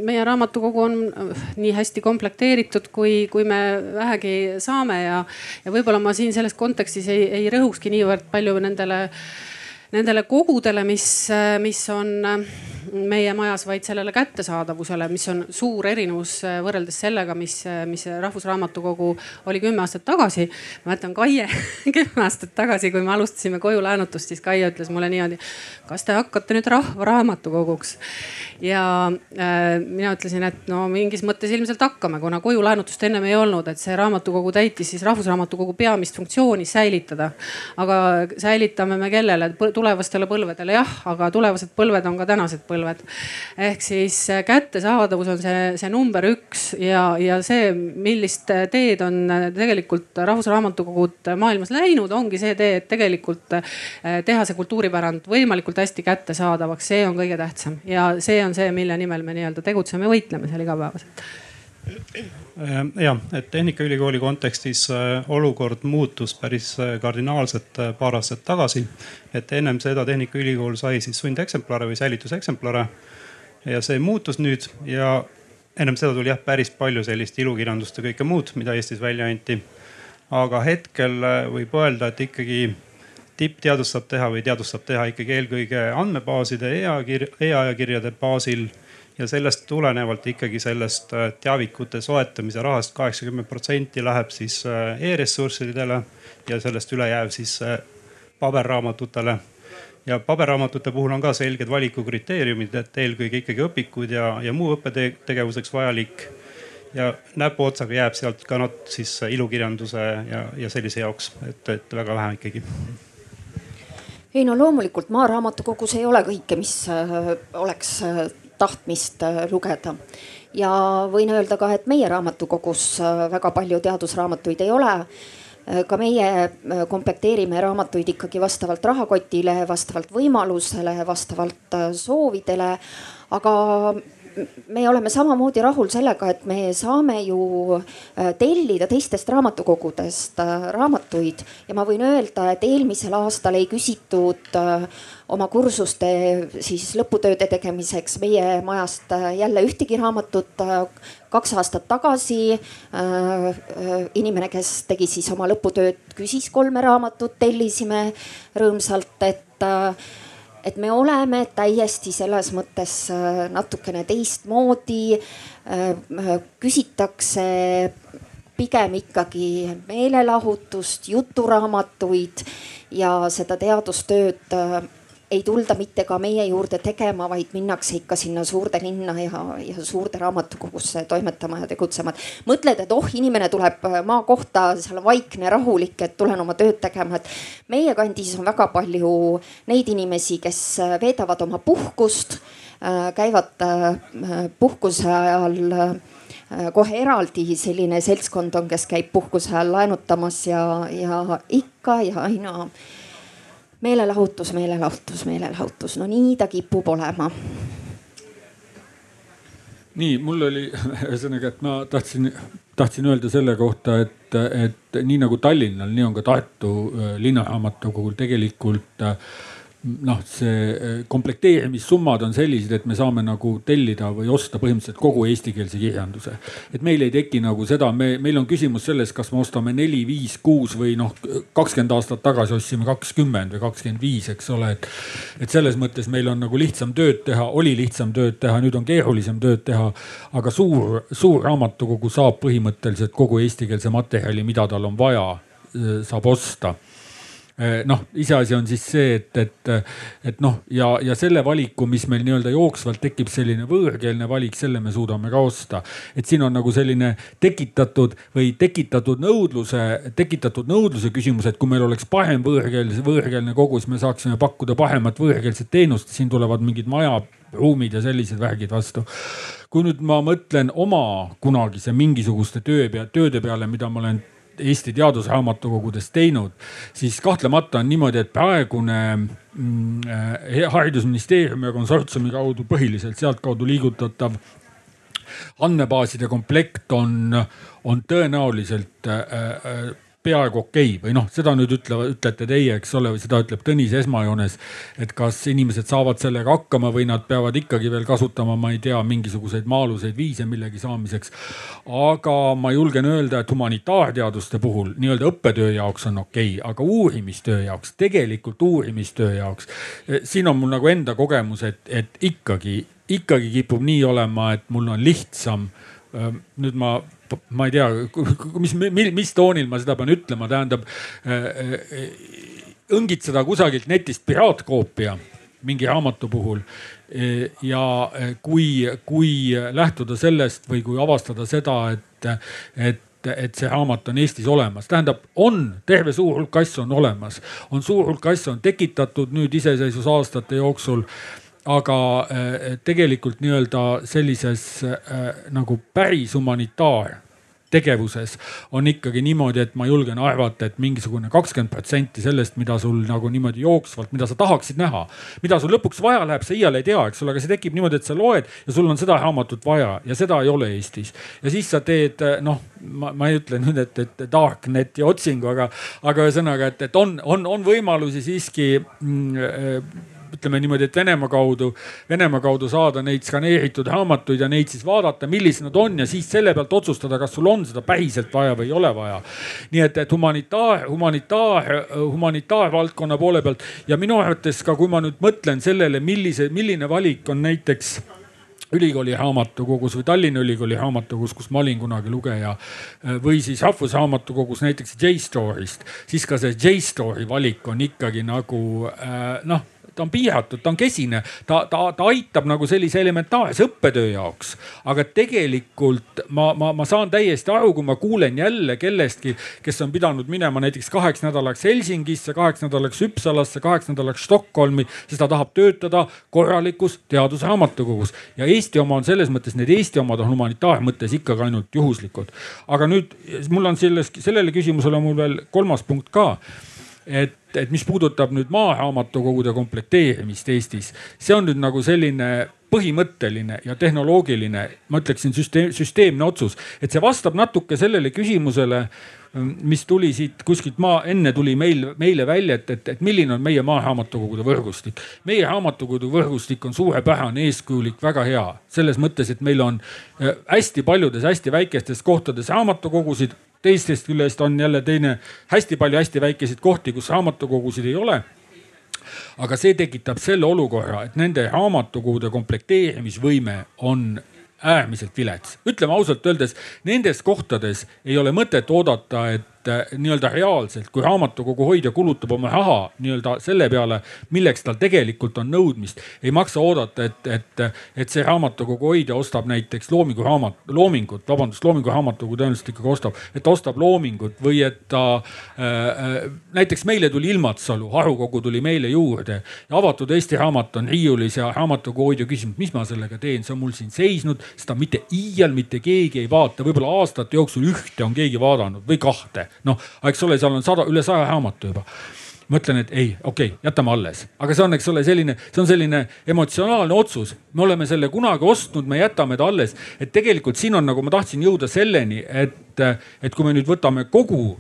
Speaker 1: meie raamatukogu on äh, nii hästi komplekteeritud, kui, kui me vähegi saame ja, ja võib-olla ma siin selles kontekstis ei, ei rõhukski niivõrd palju nendele, nendele kogudele, mis, mis on meie majas, vaid sellele kättesaadavusele, mis on suur erinevus äh, võrreldes sellega, mis, äh, mis Rahvusraamatukogu oli kümme aastat tagasi. ma mäletan Kaie kümme aastat tagasi, kui me alustasime koju laenutust, siis Kaie ütles mulle niimoodi. kas te hakkate nüüd Rahvaraamatukoguks? ja äh, mina ütlesin, et no mingis mõttes ilmselt hakkame, kuna koju laenutust ennem ei olnud, et see raamatukogu täitis siis Rahvusraamatukogu peamist funktsiooni säilitada. aga säilitame me kellele, tulevastele põlvedele jah, aga tulevased põlved on ka tänased põlved põlved. ehk siis äh, kättesaadavus on see, see number üks ja, ja see, millist teed on äh, tegelikult Rahvusraamatukogud maailmas läinud, ongi see tee, et tegelikult äh, teha see kultuuripärand võimalikult hästi kättesaadavaks, see on kõige tähtsam ja see on see, mille nimel me nii-öelda tegutseme võitleme seal igapäevaselt
Speaker 3: ja, et Tehnikaülikooli kontekstis olukord muutus päris kardinaalselt paar aastat tagasi et ennem seda Tehnikaülikool sai siis sundeksemplare või säilituseksemplare. ja see muutus nüüd ja ennem seda tuli jah päris palju sellist ilukirjandust ja kõike muud, mida Eestis välja anti. aga hetkel äh, võib öelda, et ikkagi tippteadust saab teha või teadust saab teha ikkagi eelkõige andmebaaside e, e-ajakirjade baasil ja sellest tulenevalt ikkagi sellest äh, teavikute soetamise rahast kaheksakümmend protsenti läheb siis äh, e-ressurssidele ja sellest ülejääv siis äh, paberraamatutele ja paberraamatute puhul on ka selged valikukriteeriumid, et eelkõige ikkagi õpikud ja, ja muu õppetegevuseks vajalik. ja näpuotsaga jääb sealt ka not siis ilukirjanduse ja, ja sellise jaoks, et, et väga vähe ikkagi
Speaker 5: ei no loomulikult Maaraamatukogus ei ole kõike, mis oleks tahtmist äh, lugeda. ja võin öelda ka, et meie raamatukogus väga palju teadusraamatuid ei ole ka meie komplekteerime raamatuid ikkagi vastavalt rahakotile, vastavalt võimalusele, vastavalt soovidele. aga me oleme samamoodi rahul sellega, et me saame ju äh, tellida teistest raamatukogudest äh, raamatuid ja ma võin öelda, et eelmisel aastal ei küsitud äh, oma kursuste siis lõputööde tegemiseks meie majast jälle ühtegi raamatut. kaks aastat tagasi inimene, kes tegi siis oma lõputööd, küsis kolme raamatut, tellisime rõõmsalt, et et me oleme täiesti selles mõttes äh, natukene teistmoodi. Äh, küsitakse pigem ikkagi meelelahutust, juturaamatuid ja seda teadustööd äh, ei tulda mitte ka meie juurde tegema, vaid minnakse ikka sinna suurde linna ja, ja suurde raamatukogusse toimetama ja tegutsema. mõtled, et oh, inimene tuleb maakohta, seal on vaikne, rahulik, et tulen oma tööd tegema, et meie kandis on väga palju neid inimesi, kes veedavad oma puhkust, äh, käivad äh, puhkuse ajal äh, kohe eraldi selline seltskond on, kes käib puhkuse ajal laenutamas ja, ja ikka ja aina meelelahutus, meelelahutus, meelelahutus, no nii ta kipub olema.
Speaker 6: nii, mul oli ühesõnaga, et ma tahtsin, tahtsin öelda selle kohta, et, et nii nagu Tallinnal, nii on ka Tartu äh, linnaraamatukogul tegelikult äh, noh, see eh, komplekteerimissummad on sellised, et me saame nagu tellida või osta põhimõtteliselt kogu eestikeelse kirjanduse. et meil ei teki nagu seda, me, meil on küsimus selles, kas me ostame neli, viis, kuus või noh, kakskümmend aastat tagasi ostsime kakskümmend või kakskümmend viis, eks ole, et. et selles mõttes meil on nagu lihtsam tööd teha, oli lihtsam tööd teha, nüüd on keerulisem tööd teha. aga suur, suur raamatukogu saab põhimõtteliselt kogu eestikeelse materjali, mida tal on vaja, eh, saab osta noh, iseasi on siis see, et, et, et noh, ja, ja selle valiku, mis meil nii-öelda jooksvalt tekib, selline võõrkeelne valik, selle me suudame ka osta. et siin on nagu selline tekitatud või tekitatud nõudluse, tekitatud nõudluse küsimus, et kui meil oleks parem võõrkeelne, võõrkeelne kogu, siis me saaksime pakkuda paremat võõrkeelset teenust. siin tulevad mingid majaruumid ja sellised värgid vastu kui nüüd ma mõtlen oma kunagise mingisuguste töö pea, tööde peale, mida ma olen Eesti teadusraamatukogudes teinud, siis kahtlemata on niimoodi, et praegune mm, eh, haridusministeeriumi ja konsortsiumi kaudu põhiliselt sealtkaudu liigutatav andmebaaside komplekt on, on tõenäoliselt äh, peaaegu okei okay. või noh, seda nüüd ütlevad, ütlete teie, eks ole, või seda ütleb Tõnis esmajoones. et kas inimesed saavad sellega hakkama või nad peavad ikkagi veel kasutama, ma ei tea, mingisuguseid maa-aluseid viise millegi saamiseks. aga ma julgen öelda, et humanitaarteaduste puhul nii-öelda õppetöö jaoks on okei okay,, aga uurimistöö jaoks, tegelikult uurimistöö jaoks. Eh, siin on mul nagu enda kogemus, et, et ikkagi, ikkagi kipub nii olema, et mul on lihtsam nüüd ma ma ei tea, mis, mis, toonil ma seda pean ütlema, tähendab äh, äh, õngitseda kusagilt netist piraatkoopia mingi raamatu puhul. Äh, ja kui, kui lähtuda sellest või kui avastada seda, et, et et see raamat on Eestis olemas, tähendab, on terve suur hulk asju on olemas, on suur hulk asju on tekitatud nüüd iseseisvusaastate jooksul aga äh, tegelikult nii-öelda sellises äh, nagu päris humanitaar tegevuses on ikkagi niimoodi, et ma julgen arvata, et mingisugune kakskümmend protsenti sellest, mida sul nagu niimoodi jooksvalt, mida sa tahaksid näha, mida sul lõpuks vaja läheb, sa iial ei tea, eks ole, aga see tekib niimoodi, et sa loed ja sul on seda raamatut vaja ja seda ei ole Eestis. ja siis sa teed noh, ma, ma ei ütle nüüd, et, et darkneti otsingu, aga, aga ühesõnaga, et, et on, on, on võimalusi siiski mm, ütleme niimoodi, et Venemaa kaudu, Venemaa kaudu saada neid skaneeritud raamatuid ja neid siis vaadata, millised nad on ja siis selle pealt otsustada, kas sul on seda päriselt vaja või ei ole vaja. nii et, et humanitaar, humanitaar, humanitaarvaldkonna poole pealt ja minu arvates ka, kui ma nüüd mõtlen sellele, millise, milline valik on näiteks ülikooli raamatukogus või Tallinna Ülikooli raamatukogus, kus ma olin kunagi lugeja. või siis Rahvusraamatukogus näiteks JSTORist, siis ka see JSTORi valik on ikkagi nagu noh ta on piiratud, ta on kesine, ta, ta, ta aitab nagu sellise elementaarse õppetöö jaoks. aga tegelikult ma, ma, ma saan täiesti aru, kui ma kuulen jälle kellestki, kes on pidanud minema näiteks kaheks nädalaks Helsingisse, kaheks nädalaks Uppsalasse, kaheks nädalaks Stockholmi, sest ta tahab töötada korralikus teadusraamatukogus. ja Eesti oma on selles mõttes, need Eesti omad on humanitaarmõttes ikkagi ainult juhuslikud. aga nüüd mul on selles, sellele küsimusele mul veel kolmas punkt ka et, et mis puudutab nüüd maaraamatukogude komplekteerimist Eestis, see on nüüd nagu selline põhimõtteline ja tehnoloogiline, ma ütleksin süsteem, süsteemne otsus, et see vastab natuke sellele küsimusele, mis tuli siit kuskilt maa, enne tuli meil, meile välja, et, et, et milline on meie maaraamatukogude võrgustik. meie raamatukogude võrgustik on suurepärane, eeskujulik, väga hea selles mõttes, et meil on äh, hästi paljudes hästi väikestes kohtades raamatukogusid, teistest küljest on jälle teine hästi palju hästi väikeseid kohti, kus raamatukogusid ei ole aga see tekitab selle olukorra, et nende raamatukogude komplekteerimisvõime on äärmiselt vilets. ütleme ausalt öeldes, nendes kohtades ei ole mõtet oodata, et et nii-öelda reaalselt, kui raamatukogu hoidja kulutab oma raha nii-öelda selle peale, milleks tal tegelikult on nõudmist, ei maksa oodata, et, et, et see raamatukogu hoidja ostab näiteks loomingu raamat, loomingut, vabandust, loomingu raamatukogu tõenäoliselt ikkagi ostab, et ta ostab loomingut või et ta äh,. näiteks meile tuli Ilmatsalu, harukogu tuli meile juurde ja avatud Eesti raamat on riiulis ja raamatukogu hoidja küsinud, mis ma sellega teen, see on mul siin seisnud, seda mitte iial mitte keegi ei vaata, võib-olla aastate jooksul ühte on keegi vaadanud või kahte noh, eks ole, seal on sada, üle saja raamatu juba. Mõtlen, et ei, okei okay,, jätame alles, aga see on, eks ole, selline, see on selline emotsionaalne otsus. me oleme selle kunagi ostnud, me jätame ta alles, et tegelikult siin on nagu ma tahtsin jõuda selleni, et, et kui me nüüd võtame kogu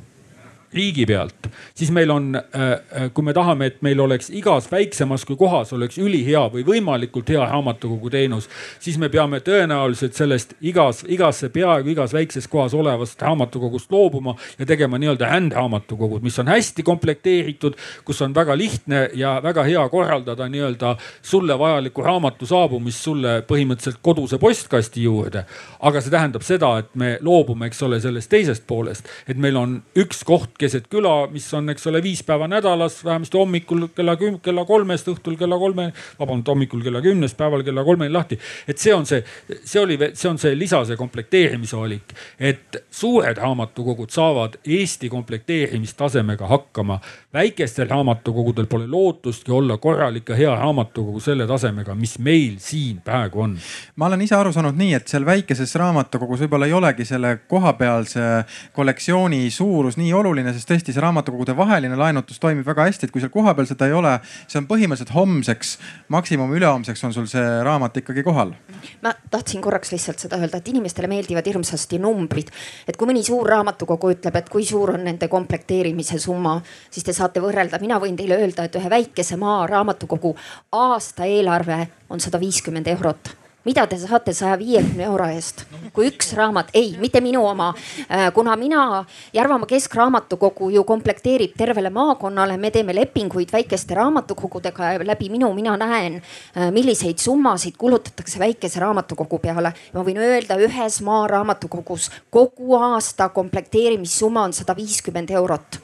Speaker 6: riigi pealt, siis meil on, äh, äh, kui me tahame, et meil oleks igas väiksemas kui kohas oleks ülihea või võimalikult hea raamatukogu teenus, siis me peame tõenäoliselt sellest igas, igasse, peaaegu igas väikses kohas olevast raamatukogust loobuma ja tegema nii-öelda rändraamatukogud, mis on hästi komplekteeritud, kus on väga lihtne ja väga hea korraldada nii-öelda sulle vajaliku raamatu saabumist sulle põhimõtteliselt koduse postkasti juurde. aga see tähendab seda, et me loobume, eks ole, sellest teisest poolest, et meil on üks koht keset küla, mis on, eks ole, viis päeva nädalas, vähemasti hommikul kella küm-, kella kolmest, õhtul kella kolme, vabandust, hommikul kella kümnest, päeval kella kolmeni lahti. et see on see, see oli, see on see lisa, see komplekteerimise valik, et suured raamatukogud saavad Eesti komplekteerimistasemega hakkama. väikestel raamatukogudel pole lootustki olla korralik ja hea raamatukogu selle tasemega, mis meil siin praegu on.
Speaker 2: ma olen ise aru saanud nii, et seal väikeses raamatukogus võib-olla ei olegi selle kohapealse kollektsiooni suurus nii oluline oluline, sest tõesti see raamatukogude vaheline laenutus toimib väga hästi, et kui seal kohapeal seda ei ole, see on põhimõtteliselt homseks, maksimum ülehomseks on sul see raamat ikkagi kohal.
Speaker 5: ma tahtsin korraks lihtsalt seda öelda, et inimestele meeldivad hirmsasti numbrid. et kui mõni suur raamatukogu ütleb, et kui suur on nende komplekteerimise summa, siis te saate võrrelda, mina võin teile öelda, et ühe väikese maa raamatukogu aastaeelarve on sada viiskümmend eurot mida te saate saja viiekümne euro eest, kui üks raamat, ei, mitte minu oma. Äh, kuna mina, Järvamaa Keskraamatukogu ju komplekteerib tervele maakonnale, me teeme lepinguid väikeste raamatukogudega ja läbi minu, mina näen, äh, milliseid summasid kulutatakse väikese raamatukogu peale. ma võin öelda, ühes maaraamatukogus kogu aasta komplekteerimissumma on sada viiskümmend eurot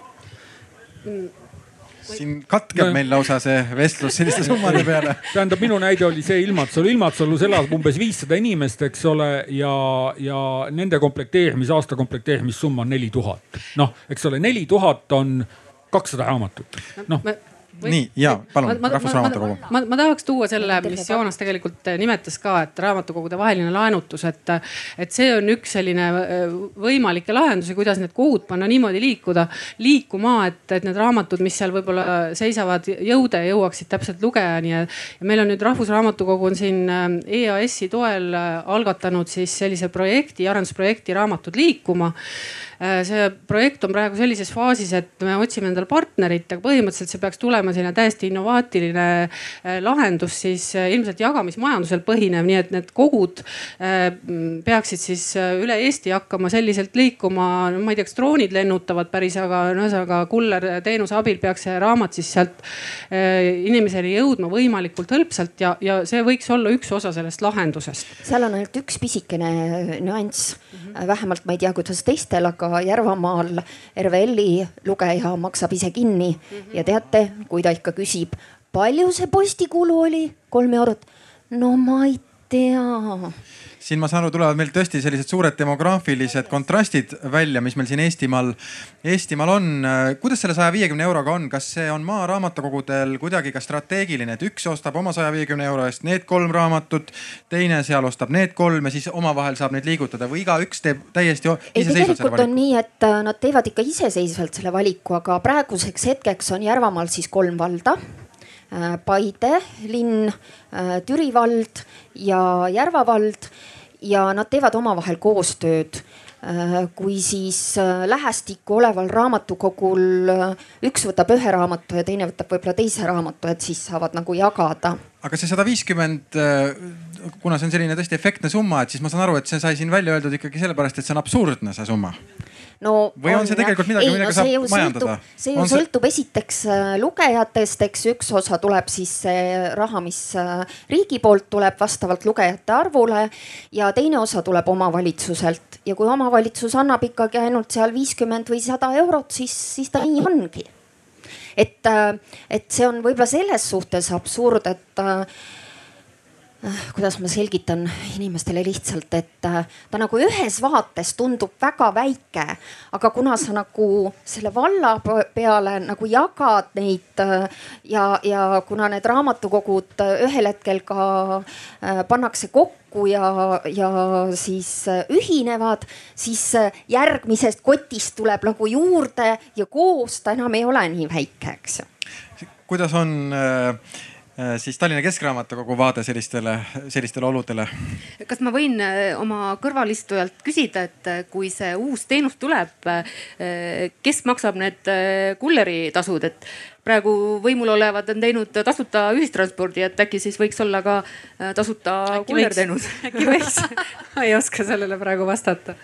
Speaker 2: mm siin katkeb no. meil lausa see vestlus selliste summade peale.
Speaker 6: tähendab, minu näide oli see Ilmatsalu, Ilmatsalus elab umbes viissada inimest, eks ole, ja, ja nende komplekteerimis, aasta komplekteerimissumma on neli tuhat. noh, eks ole, neli tuhat on kakssada raamatut, noh
Speaker 2: Või... nii ja palun, Rahvusraamatukogu.
Speaker 1: Ma, ma, ma, tahaks tuua selle, mis Joonas tegelikult eh, nimetas ka, et raamatukogude vaheline laenutus, et, et see on üks selline eh, võimalikke lahendusi, kuidas need kogud panna niimoodi liikuda, liikuma, et, et need raamatud, mis seal võib-olla seisavad jõude, jõuaksid täpselt lugejani ja, meil on nüüd Rahvusraamatukogu on siin EAS-i toel algatanud siis sellise projekti, arendusprojekti Raamatud liikuma see projekt on praegu sellises faasis, et me otsime endale partnerit, aga põhimõtteliselt see peaks tulema selline täiesti innovaatiline lahendus siis ilmselt jagamismajandusel põhinev, nii et need kogud peaksid siis üle Eesti hakkama selliselt liikuma, no ma ei tea, kas droonid lennutavad päris, aga ühesõnaga kullerteenuse abil peaks see raamat siis sealt inimeseni jõudma võimalikult hõlpsalt ja, ja see võiks olla üks osa sellest lahendusest.
Speaker 5: seal on ainult üks pisikene nüanss mm, -hmm. vähemalt ma ei tea, kuidas teistel, aga Järvamaal RVL-i lugeja maksab ise kinni mm -hmm. ja teate, kui ta ikka küsib, palju see postikulu oli, kolm eurot. no ma ei tea
Speaker 2: siin ma saan aru, tulevad meil tõesti sellised suured demograafilised kontrastid välja, mis meil siin Eestimaal, Eestimaal on. kuidas selle saja viiekümne euroga on, kas see on maaraamatukogudel kuidagi ka strateegiline, et üks ostab oma saja viiekümne euro eest need kolm raamatut, teine seal ostab need kolm ja siis omavahel saab neid liigutada või igaüks teeb täiesti
Speaker 5: iseseisvalt selle valiku? on nii, et äh, nad teevad ikka iseseisvalt selle valiku, aga praeguseks hetkeks on Järvamaal siis kolm valda äh, Paide linn, äh, Türi vald ja Järva vald ja nad teevad omavahel koostööd äh, kui siis äh, lähestikku oleval raamatukogul äh, üks võtab ühe raamatu ja teine võtab võib-olla teise raamatu, et siis saavad nagu jagada.
Speaker 2: aga see sada viiskümmend, kuna see on selline tõesti efektne summa, et siis ma saan aru, et see sai siin välja öeldud ikkagi sellepärast, et see on absurdne, see summa
Speaker 5: no.
Speaker 2: või on, on see tegelikult midagi, millega no, saab majandada?
Speaker 5: see ju sõltub see... esiteks äh, lugejatest, eks üks osa tuleb siis see raha, mis äh, riigi poolt tuleb vastavalt lugejate arvule ja teine osa tuleb omavalitsuselt ja kui omavalitsus annab ikkagi ainult seal viiskümmend või sada eurot, siis, siis ta nii ongi. et, äh, et see on võib-olla selles suhtes absurd, et kuidas ma selgitan inimestele lihtsalt, et äh, ta nagu ühes vaates tundub väga väike, aga kuna sa nagu selle valla peale nagu jagad neid äh, ja, ja kuna need raamatukogud ühel hetkel ka pannakse kokku ja, ja siis ühinevad, siis järgmisest kotist tuleb nagu juurde ja koos ta enam ei ole nii väike, eks ju.
Speaker 2: kuidas on Äh, siis Tallinna Keskraamatukogu vaade sellistele, sellistele oludele?
Speaker 4: kas ma võin äh, oma kõrvalistujalt küsida, et äh, kui see uus teenus tuleb, kes maksab need kulleritasud, et praegu võimul olevad on teinud tasuta ühistranspordi, et äkki siis võiks olla ka tasuta kullerteenus?
Speaker 1: äkki võiks ma ei oska sellele praegu vastata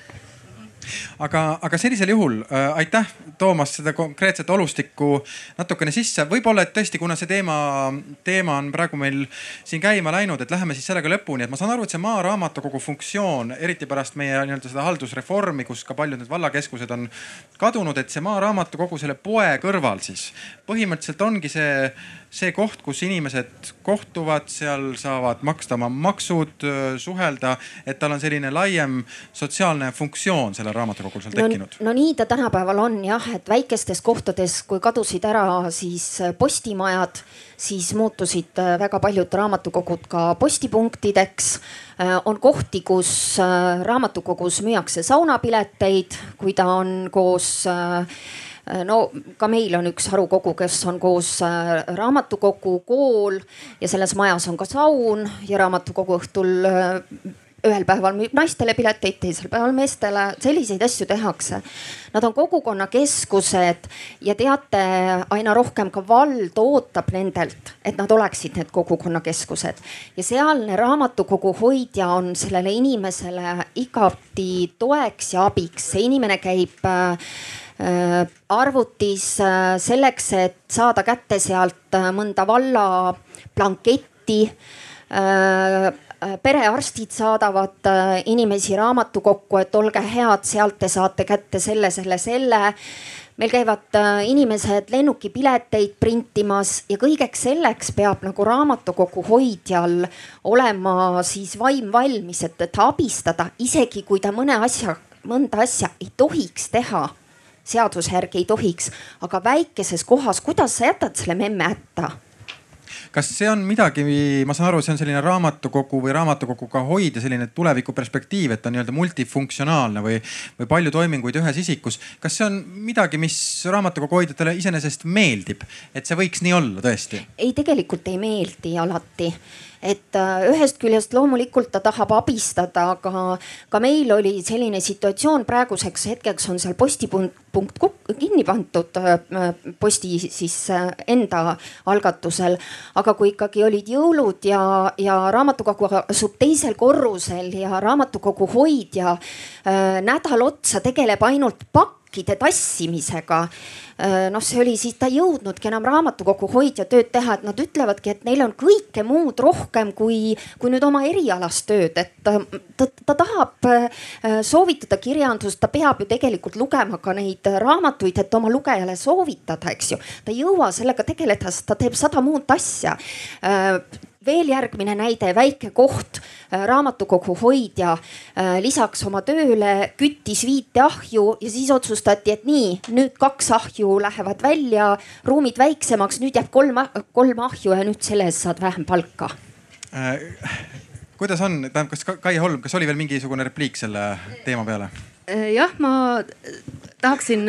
Speaker 2: aga, aga sellisel juhul äh, aitäh toomast seda konkreetset olustikku natukene sisse. võib-olla, et tõesti, kuna see teema, teema on praegu meil siin käima läinud, et läheme siis sellega lõpuni, et ma saan aru, et see maaraamatukogu funktsioon, eriti pärast meie nii-öelda seda haldusreformi, kus ka paljud need vallakeskused on kadunud, et see maaraamatukogu selle poe kõrval siis põhimõtteliselt ongi see see koht, kus inimesed kohtuvad, seal saavad maksta oma maksud, suhelda, et tal on selline laiem sotsiaalne funktsioon sellel raamatukogul seal tekkinud
Speaker 5: no,. no nii ta tänapäeval on jah, et väikestes kohtades, kui kadusid ära siis postimajad, siis muutusid väga paljud raamatukogud ka postipunktideks on kohti, kus raamatukogus müüakse saunapileteid, kui ta on koos no ka meil on üks harukogu, kes on koos äh, raamatukogu, kool ja selles majas on ka saun ja raamatukogu õhtul äh, ühel päeval müüb naistele pileteid, teisel päeval meestele, selliseid asju tehakse. Nad on kogukonnakeskused ja teate, aina rohkem ka vald ootab nendelt, et nad oleksid need kogukonnakeskused. ja sealne raamatukogu hoidja on sellele inimesele igati toeks ja abiks, see inimene käib äh, Äh, arvutis äh, selleks, et saada kätte sealt äh, mõnda valla blanketti perearstid saadavad inimesi raamatukokku, et olge head, sealt te saate kätte selle, selle, selle. meil käivad inimesed lennukipileteid printimas ja kõigeks selleks peab nagu raamatukogu hoidjal olema siis vaim valmis, et, et abistada, isegi kui ta mõne asja, mõnda asja ei tohiks teha seaduse järgi ei tohiks, aga väikeses kohas, kuidas sa jätad selle memme hätta?
Speaker 2: kas see on midagi, ma saan aru, see on selline raamatukogu või raamatukoguga hoida selline tulevikuperspektiiv, et ta on nii-öelda multifunktsionaalne või, või palju toiminguid ühes isikus. kas see on midagi, mis raamatukogu hoidjatele iseenesest meeldib, et see võiks nii olla tõesti?
Speaker 5: ei, tegelikult ei meeldi alati et äh, ühest küljest loomulikult ta tahab abistada, aga ka meil oli selline situatsioon, praeguseks hetkeks on seal postipunkt kinni pandud äh, posti siis äh, enda algatusel. aga kui ikkagi olid jõulud ja, ja raamatukogu asub teisel korrusel ja raamatukogu hoidja nädal otsa tegeleb ainult pakkide tassimisega noh, see oli siis, ta ei jõudnudki enam raamatukogu hoidja tööd teha, et nad ütlevadki, et neil on kõike muud rohkem kui, kui nüüd oma erialast tööd, et ta, ta, ta tahab soovitada kirjandust, ta peab ju tegelikult lugema ka neid raamatuid, et oma lugejale soovitada, eks ju. ta ei jõua sellega tegeleda, sest ta teeb sada muud asja veel järgmine näide, väike koht, äh, raamatukogu hoidja äh, lisaks oma tööle küttis viite ahju ja siis otsustati, et nii, nüüd kaks ahju lähevad välja, ruumid väiksemaks, nüüd jääb kolm, kolm ahju ja nüüd selle eest saad vähem palka
Speaker 2: äh,. kuidas on, tähendab, kas Kai Holm, kas oli veel mingisugune repliik selle teema peale?
Speaker 4: Äh, jah, ma tahaksin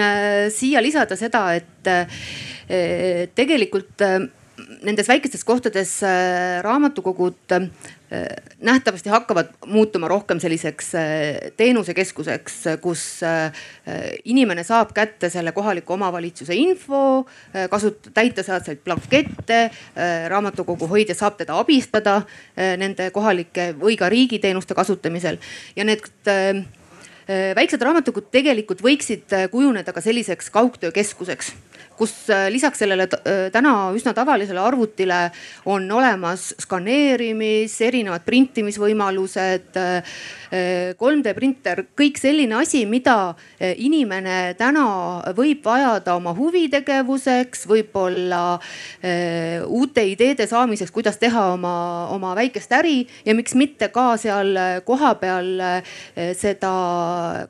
Speaker 4: siia lisada seda, et tegelikult nendes väikestes kohtades äh, raamatukogud äh, nähtavasti hakkavad muutuma rohkem selliseks äh, teenusekeskuseks, kus inimene saab kätte selle kohaliku omavalitsuse info, kasut-, täita sealseid blankette. raamatukogu hoidja saab teda abistada nende kohalike või ka riigiteenuste kasutamisel ja need väiksed raamatukogud tegelikult võiksid kujuneda ka selliseks kaugtöökeskuseks kus äh, lisaks sellele äh, täna üsna tavalisele arvutile on olemas skaneerimis, erinevad printimisvõimalused, 3D äh, printer, kõik selline asi, mida inimene täna võib vajada oma huvitegevuseks, võib-olla uute ideede saamiseks, kuidas teha oma, oma väikest äri ja miks mitte ka seal kohapeal seda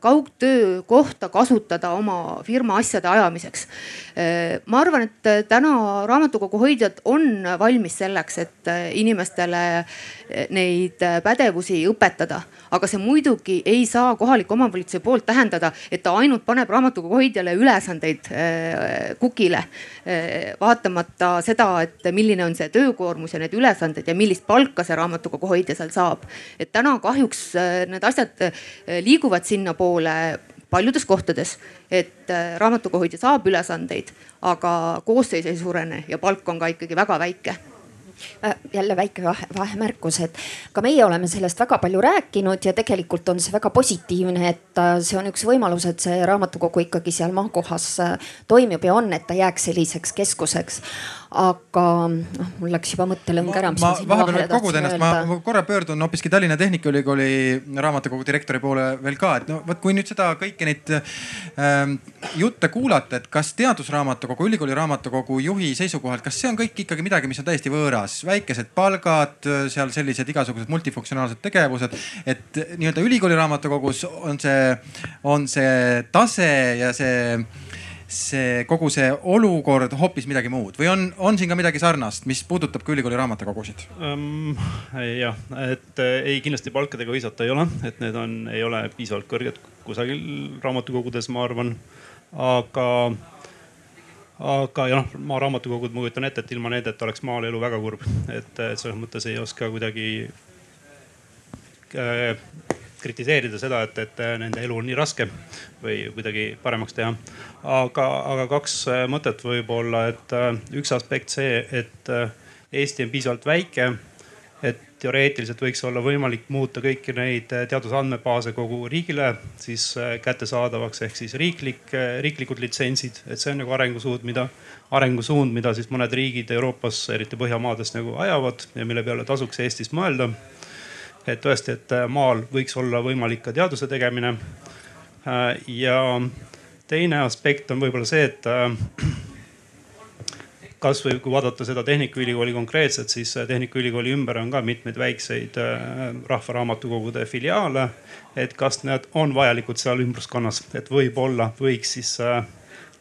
Speaker 4: kaugtöökohta kasutada oma firma asjade ajamiseks ma arvan, et äh, täna raamatukogu hoidjad on valmis selleks, et äh, inimestele äh, neid pädevusi õpetada. aga see muidugi ei saa kohaliku omavalitsuse poolt tähendada, et ta ainult paneb raamatukogu hoidjale ülesandeid kukile. vaatamata seda, et milline on see töökoormus ja need ülesanded ja millist palka see raamatukogu hoidja seal saab. et täna kahjuks need asjad liiguvad sinnapoole paljudes kohtades, et äh, raamatukoguhoidja saab ülesandeid, aga koosseis ei suurene ja palk on ka ikkagi väga väike.
Speaker 5: Äh, jälle väike vahe, vahemärkus, et ka meie oleme sellest väga palju rääkinud ja tegelikult on see väga positiivne, et äh, see on üks võimalus, et see raamatukogu ikkagi seal maakohas toimib ja on, et ta jääks selliseks keskuseks aga noh, mul läks juba mõttelõng ära.
Speaker 2: ma vahepeal kogud ennast, ma korra pöördun hoopiski Tallinna Tehnikaülikooli raamatukogu direktori poole veel ka, et no vot, kui nüüd seda kõiki neid ähm, jutte kuulata, et kas teadusraamatukogu, ülikooli raamatukogu juhi seisukohalt, kas see on kõik ikkagi midagi, mis on täiesti võõras, väikesed palgad, seal sellised igasugused multifunktsionaalsed tegevused, et nii-öelda ülikooli raamatukogus on see, on see tase ja see see kogu see olukord hoopis midagi muud või on, on siin ka midagi sarnast, mis puudutab ka ülikooli raamatukogusid
Speaker 3: um,? jah, et äh, ei kindlasti palkadega hõisata ei ole, et need on, ei ole piisavalt kõrged kusagil raamatukogudes, ma arvan. aga, aga ja noh, maaraamatukogud, ma kujutan ette, et ilma nendeta oleks maal elu väga kurb, et, et selles mõttes ei oska kuidagi äh, kritiseerida seda, et, et nende elu on nii raske või kuidagi paremaks teha. aga, aga kaks äh, mõtet võib-olla, et äh, üks aspekt see, et äh, Eesti on piisavalt väike et teoreetiliselt võiks olla võimalik muuta kõiki neid teadusandmebaase kogu riigile siis kättesaadavaks ehk siis riiklik, riiklikud litsentsid, et see on nagu arengusuund, mida, arengusuund, mida siis mõned riigid Euroopas, eriti Põhjamaades nagu ajavad ja mille peale tasuks Eestis mõelda et tõesti, et äh, maal võiks olla võimalik ka teaduse tegemine. Äh, ja teine aspekt on võib-olla see, et äh, kasvõi kui vaadata seda Tehnikaülikooli konkreetselt, siis Tehnikaülikooli ümber on ka mitmeid väikseid rahvaraamatukogude filiaale. et kas need on vajalikud seal ümbruskonnas, et võib-olla võiks siis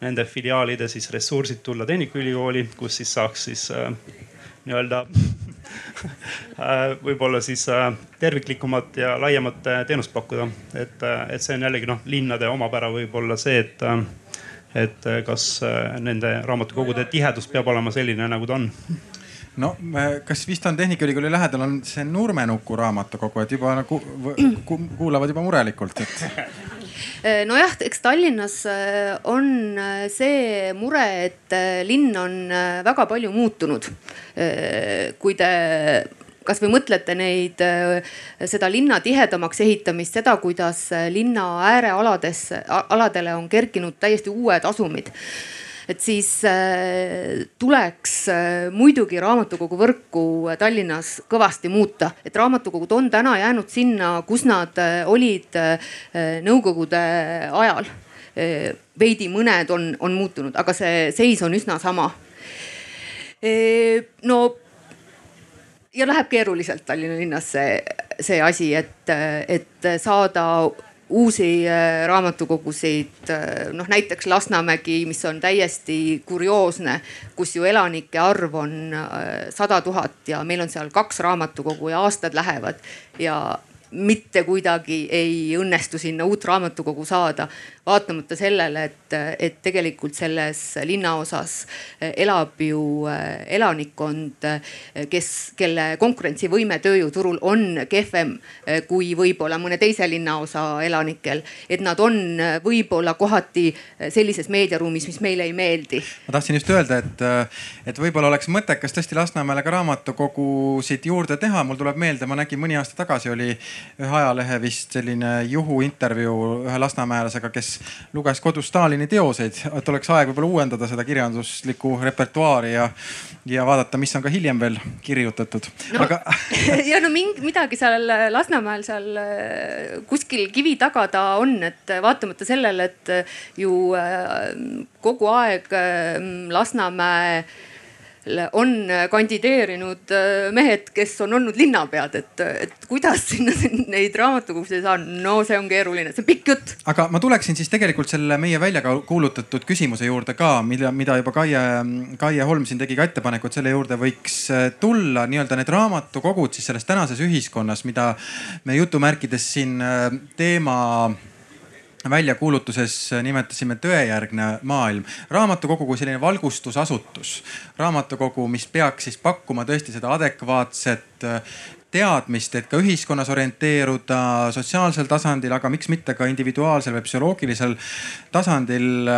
Speaker 3: nende filiaalide siis ressursid tulla Tehnikaülikooli, kus siis saaks siis nii-öelda võib-olla siis terviklikumat ja laiemat teenust pakkuda. et, et see on jällegi noh, linnade omapära võib-olla see, et, et kas nende raamatukogude tihedus peab olema selline, nagu ta on
Speaker 2: no kas vist on Tehnikaülikooli lähedal on see Nurmenuku raamatukogu, et juba nagu kuulavad juba murelikult, et
Speaker 4: äh, nojah, eks Tallinnas äh, on äh, see mure, et linn on väga palju muutunud. kui te kasvõi mõtlete neid, seda linna tihedamaks ehitamist, seda, kuidas linna äärealadesse, aladele on kerkinud täiesti uued asumid et siis äh, tuleks äh, muidugi raamatukogu võrku Tallinnas kõvasti muuta, et raamatukogud on täna jäänud sinna, kus nad äh, olid nõukogude ajal. veidi mõned on, on muutunud, aga see seis on üsna sama. no ja läheb keeruliselt Tallinna linnas see, see asi, et, et saada uusi äh, raamatukogusid, äh, noh näiteks Lasnamägi, mis on täiesti kurioosne, kus ju elanike arv on äh, sada tuhat ja meil on seal kaks raamatukogu ja aastad lähevad ja mitte kuidagi ei õnnestu sinna uut raamatukogu saada vaatamata sellele, et, et tegelikult selles linnaosas elab ju äh, elanikkond, kes, kelle konkurentsivõime tööjõuturul on kehvem kui võib-olla mõne teise linnaosa elanikel. et nad on võib-olla kohati sellises meediaruumis, mis meile ei meeldi.
Speaker 2: ma tahtsin just öelda, et, et võib-olla oleks mõttekas tõesti Lasnamäele ka raamatukogusid juurde teha. mul tuleb meelde, ma nägin mõni aasta tagasi oli ühe ajalehe vist selline juhuintervjuu ühe lasnamäelasega, kes luges kodus Stalini teoseid, et oleks aeg võib-olla uuendada seda kirjanduslikku repertuaari ja, ja vaadata, mis on ka hiljem veel kirjutatud
Speaker 4: no,. Aga... ja no mingi midagi seal Lasnamäel seal äh, kuskil kivi taga ta on, et vaatamata sellele, et ju äh, kogu aeg äh, Lasnamäe on kandideerinud äh, mehed, kes on olnud linnapead, et, et kuidas sinna neid raamatukogusid saada, no see on keeruline, see on pikk jutt.
Speaker 2: aga ma tuleksin siis tegelikult selle meie välja kuulutatud küsimuse juurde ka, mida, mida juba Kaie, Kaie Holm siin tegi ka ettepaneku, et selle juurde võiks äh, tulla nii-öelda need raamatukogud siis selles tänases ühiskonnas, mida me jutumärkides siin äh, teema väljakuulutuses nimetasime tõejärgne maailm. raamatukogu kui selline valgustusasutus, raamatukogu, mis peaks siis pakkuma tõesti seda adekvaatset teadmist, et ka ühiskonnas orienteeruda sotsiaalsel tasandil, aga miks mitte ka individuaalsel või psühholoogilisel tasandil.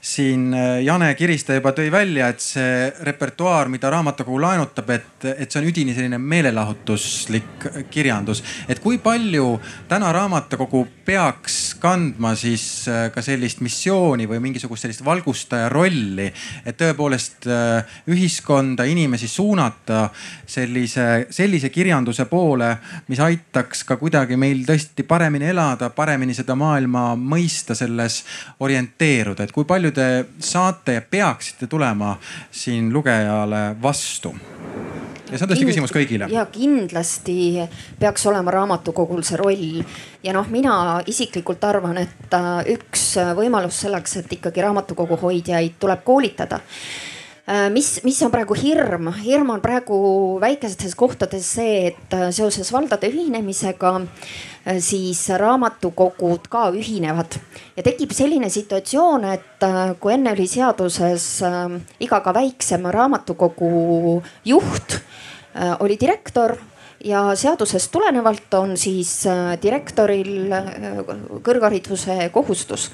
Speaker 2: siin Jane Kiriste juba tõi välja, et see repertuaar, mida raamatukogu laenutab, et, et see on üdini selline meelelahutuslik kirjandus. et kui palju täna raamatukogu peaks kandma siis ka sellist missiooni või mingisugust sellist valgustaja rolli, et tõepoolest ühiskonda, inimesi suunata sellise, sellise kirjanduse teaduse poole, mis aitaks ka kuidagi meil tõesti paremini elada, paremini seda maailma mõista, selles orienteeruda. et kui palju te saate ja peaksite tulema siin lugejale vastu? ja see on tõesti küsimus kõigile.
Speaker 5: ja kindlasti peaks olema raamatukogul see roll ja noh, mina isiklikult arvan, et äh, üks võimalus selleks, et ikkagi raamatukogu hoidjaid tuleb koolitada mis, mis on praegu hirm? hirm on praegu väikestes kohtades see, et äh, seoses valdade ühinemisega äh, siis raamatukogud ka ühinevad ja tekib selline situatsioon, et kui enne oli seaduses iga ka väiksem raamatukogu juht oli direktor ja seadusest tulenevalt on siis direktoril kõrghariduse kohustus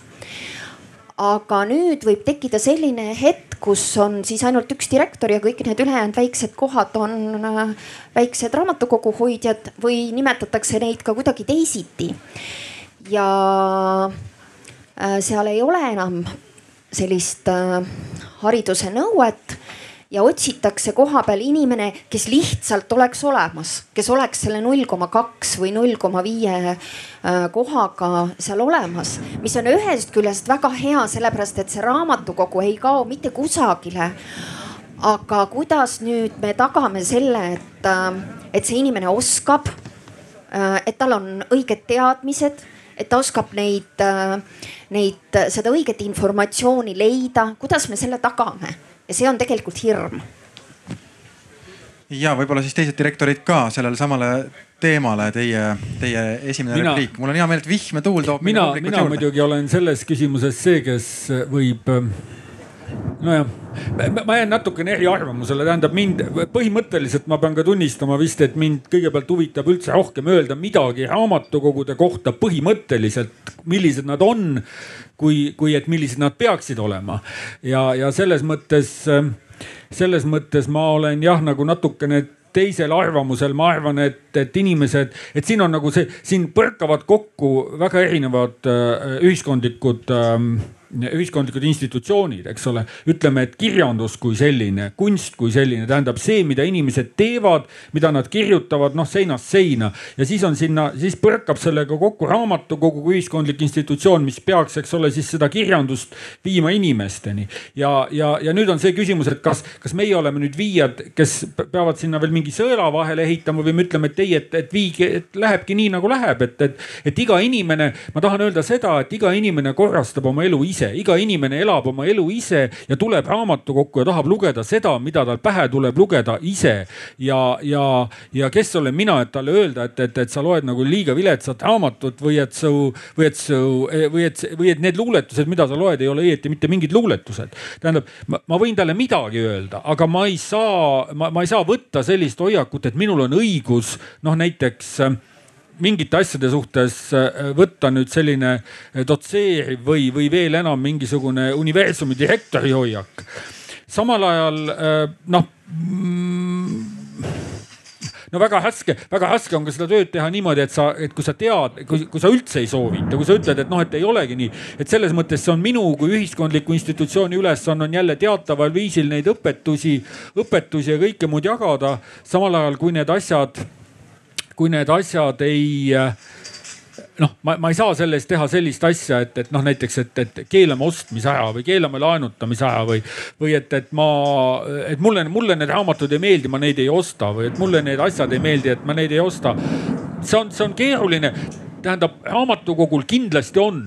Speaker 5: aga nüüd võib tekkida selline hetk, kus on siis ainult üks direktor ja kõik need ülejäänud väiksed kohad on äh, väiksed raamatukogu hoidjad või nimetatakse neid ka kuidagi teisiti. ja äh, seal ei ole enam sellist äh, hariduse nõuet ja otsitakse koha peal inimene, kes lihtsalt oleks olemas, kes oleks selle null koma kaks või null koma viie äh, kohaga seal olemas, mis on ühest küljest väga hea, sellepärast et see raamatukogu ei kao mitte kusagile. Aga kuidas nüüd me tagame selle, et, äh, et see inimene oskab, äh, et tal on õiged teadmised, et ta oskab neid, neid, seda õiget informatsiooni leida, kuidas me selle tagame? Ja see on tegelikult hirm
Speaker 2: ja võib-olla siis teised direktorid ka sellele samale teemale teie, teie esimene mina, repliik. mul on hea meel, et vihme tuul toob.
Speaker 6: mina, mina juurde. muidugi olen selles küsimuses see, kes võib nojah, ma jään natukene eriarvamusele, tähendab mind põhimõtteliselt ma pean ka tunnistama vist, et mind kõigepealt huvitab üldse rohkem öelda midagi raamatukogude kohta põhimõtteliselt, millised nad on, kui, kui et millised nad peaksid olema. ja, ja selles mõttes, selles mõttes ma olen jah, nagu natukene teisel arvamusel, ma arvan, et, et inimesed, et siin on nagu see, siin põrkavad kokku väga erinevad äh, ühiskondlikud äh, ühiskondlikud institutsioonid, eks ole. ütleme, et kirjandus kui selline, kunst kui selline, tähendab see, mida inimesed teevad, mida nad kirjutavad, noh seinast seina. ja siis on sinna, siis põrkab sellega kokku raamatukogu kui ühiskondlik institutsioon, mis peaks, eks ole, siis seda kirjandust viima inimesteni. ja, ja, ja nüüd on see küsimus, et kas, kas meie oleme nüüd viijad, kes peavad sinna veel mingi sõela vahele ehitama või me ütleme, et ei, et, et viige, et lähebki nii nagu läheb, et, et, et iga inimene, ma tahan öelda seda, et iga inimene korrastab oma elu ise ise, iga inimene elab oma elu ise ja tuleb raamatukokku ja tahab lugeda seda, mida tal pähe tuleb lugeda ise. ja, ja, ja kes olen mina, et talle öelda, et, et, et sa loed nagu liiga viletsat raamatut või et su, või et su, või et, või et need luuletused, mida sa loed, ei ole õieti mitte mingid luuletused. tähendab, ma võin talle midagi öelda, aga ma ei saa, ma, ei saa võtta sellist hoiakut, et minul on õigus noh, näiteks mingite asjade suhtes äh, võtta nüüd selline äh, dotseeriv või, või veel enam mingisugune universumi direktori hoiak. samal ajal äh, noh mm, no väga raske, väga raske on ka seda tööd teha niimoodi, et sa, et kui sa tead, kui, kui sa üldse ei soovita, kui sa ütled, et noh, et ei olegi nii. et selles mõttes see on minu kui ühiskondliku institutsiooni ülesanne on jälle teataval viisil neid õpetusi, õpetusi ja kõike muud jagada. samal ajal kui need asjad kui need asjad ei noh, ma, ma ei saa selle eest teha sellist asja, et, et noh, näiteks, et, et keelame ostmise aja või keelame laenutamise aja või, või et, et ma, et mulle, mulle need raamatud ei meeldi, ma neid ei osta või et mulle need asjad ei meeldi, et ma neid ei osta. see on, see on keeruline. tähendab, raamatukogul kindlasti on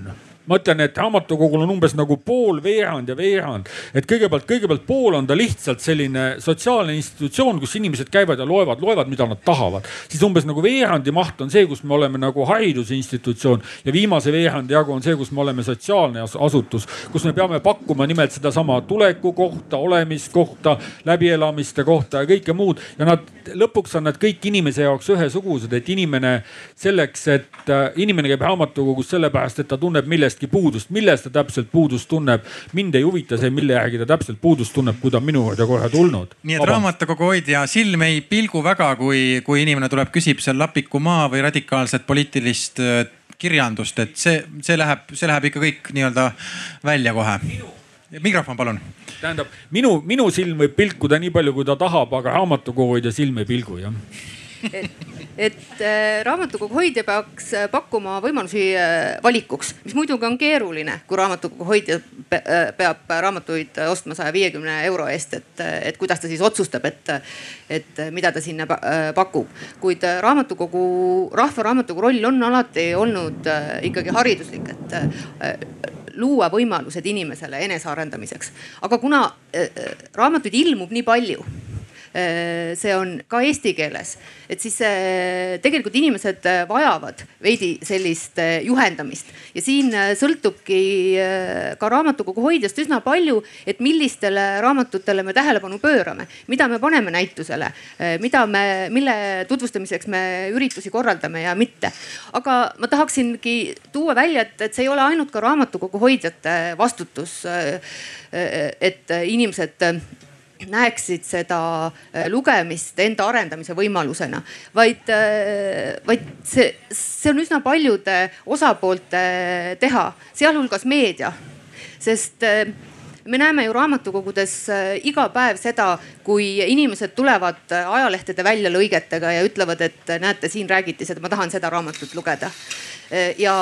Speaker 6: ma ütlen, et raamatukogul on umbes nagu pool, veerand ja veerand. et kõigepealt, kõigepealt pool on ta lihtsalt selline sotsiaalne institutsioon, kus inimesed käivad ja loevad, loevad, mida nad tahavad. siis umbes nagu veerandi maht on see, kus me oleme nagu haridusinstitutsioon ja viimase veerandi jagu on see, kus me oleme sotsiaalne asutus, kus me peame pakkuma nimelt sedasama tuleku kohta, olemiskohta, läbielamiste kohta ja kõike muud ja nad lõpuks on nad kõik inimese jaoks ühesugused, et inimene selleks, et äh, inimene käib raamatukogus sellepärast, et ta tunneb millestki millestki puudust, millest ta täpselt puudust tunneb. mind ei huvita see, mille järgi ta täpselt puudust tunneb, kui ta on minu juurde korra tulnud.
Speaker 2: nii et raamatukogu hoidja silm ei pilgu väga, kui, kui inimene tuleb, küsib seal Lapiku maa või radikaalset poliitilist äh, kirjandust, et see, see läheb, see läheb ikka kõik nii-öelda välja kohe. mikrofon, palun
Speaker 6: tähendab minu, minu silm võib pilkuda nii palju, kui ta tahab, aga raamatukogu hoidja silm ei pilgu jah
Speaker 4: et, äh, raamatukogu hoidja peaks äh, pakkuma võimalusi äh, valikuks, mis muidugi on keeruline, kui raamatukogu hoidja peab raamatuid ostma saja viiekümne euro eest, et, et kuidas ta siis otsustab, et, et mida ta sinna pakub. kuid raamatukogu, Rahva Raamatukogu roll on alati olnud ikkagi hariduslik, et luua võimalused inimesele enesearendamiseks. aga kuna raamatuid ilmub nii palju see on ka eesti keeles, et siis äh, tegelikult inimesed äh, vajavad veidi sellist juhendamist ja siin sõltubki ka raamatukogu hoidjast üsna palju, et millistele raamatutele me tähelepanu pöörame, mida me paneme näitusele, mida me, mille tutvustamiseks me üritusi korraldame ja mitte. aga ma tahaksingi tuua välja, et, et see ei ole ainult ka raamatukogu hoidjate vastutus. et inimesed näeksid seda äh, lugemist enda arendamise võimalusena, vaid, äh, vaid see, see on üsna paljude osapoolte teha, sealhulgas meedia, sest äh, me näeme ju raamatukogudes iga päev seda, kui inimesed tulevad ajalehtede väljalõigetega ja ütlevad, et näete, siin räägiti seda, ma tahan seda raamatut lugeda ja,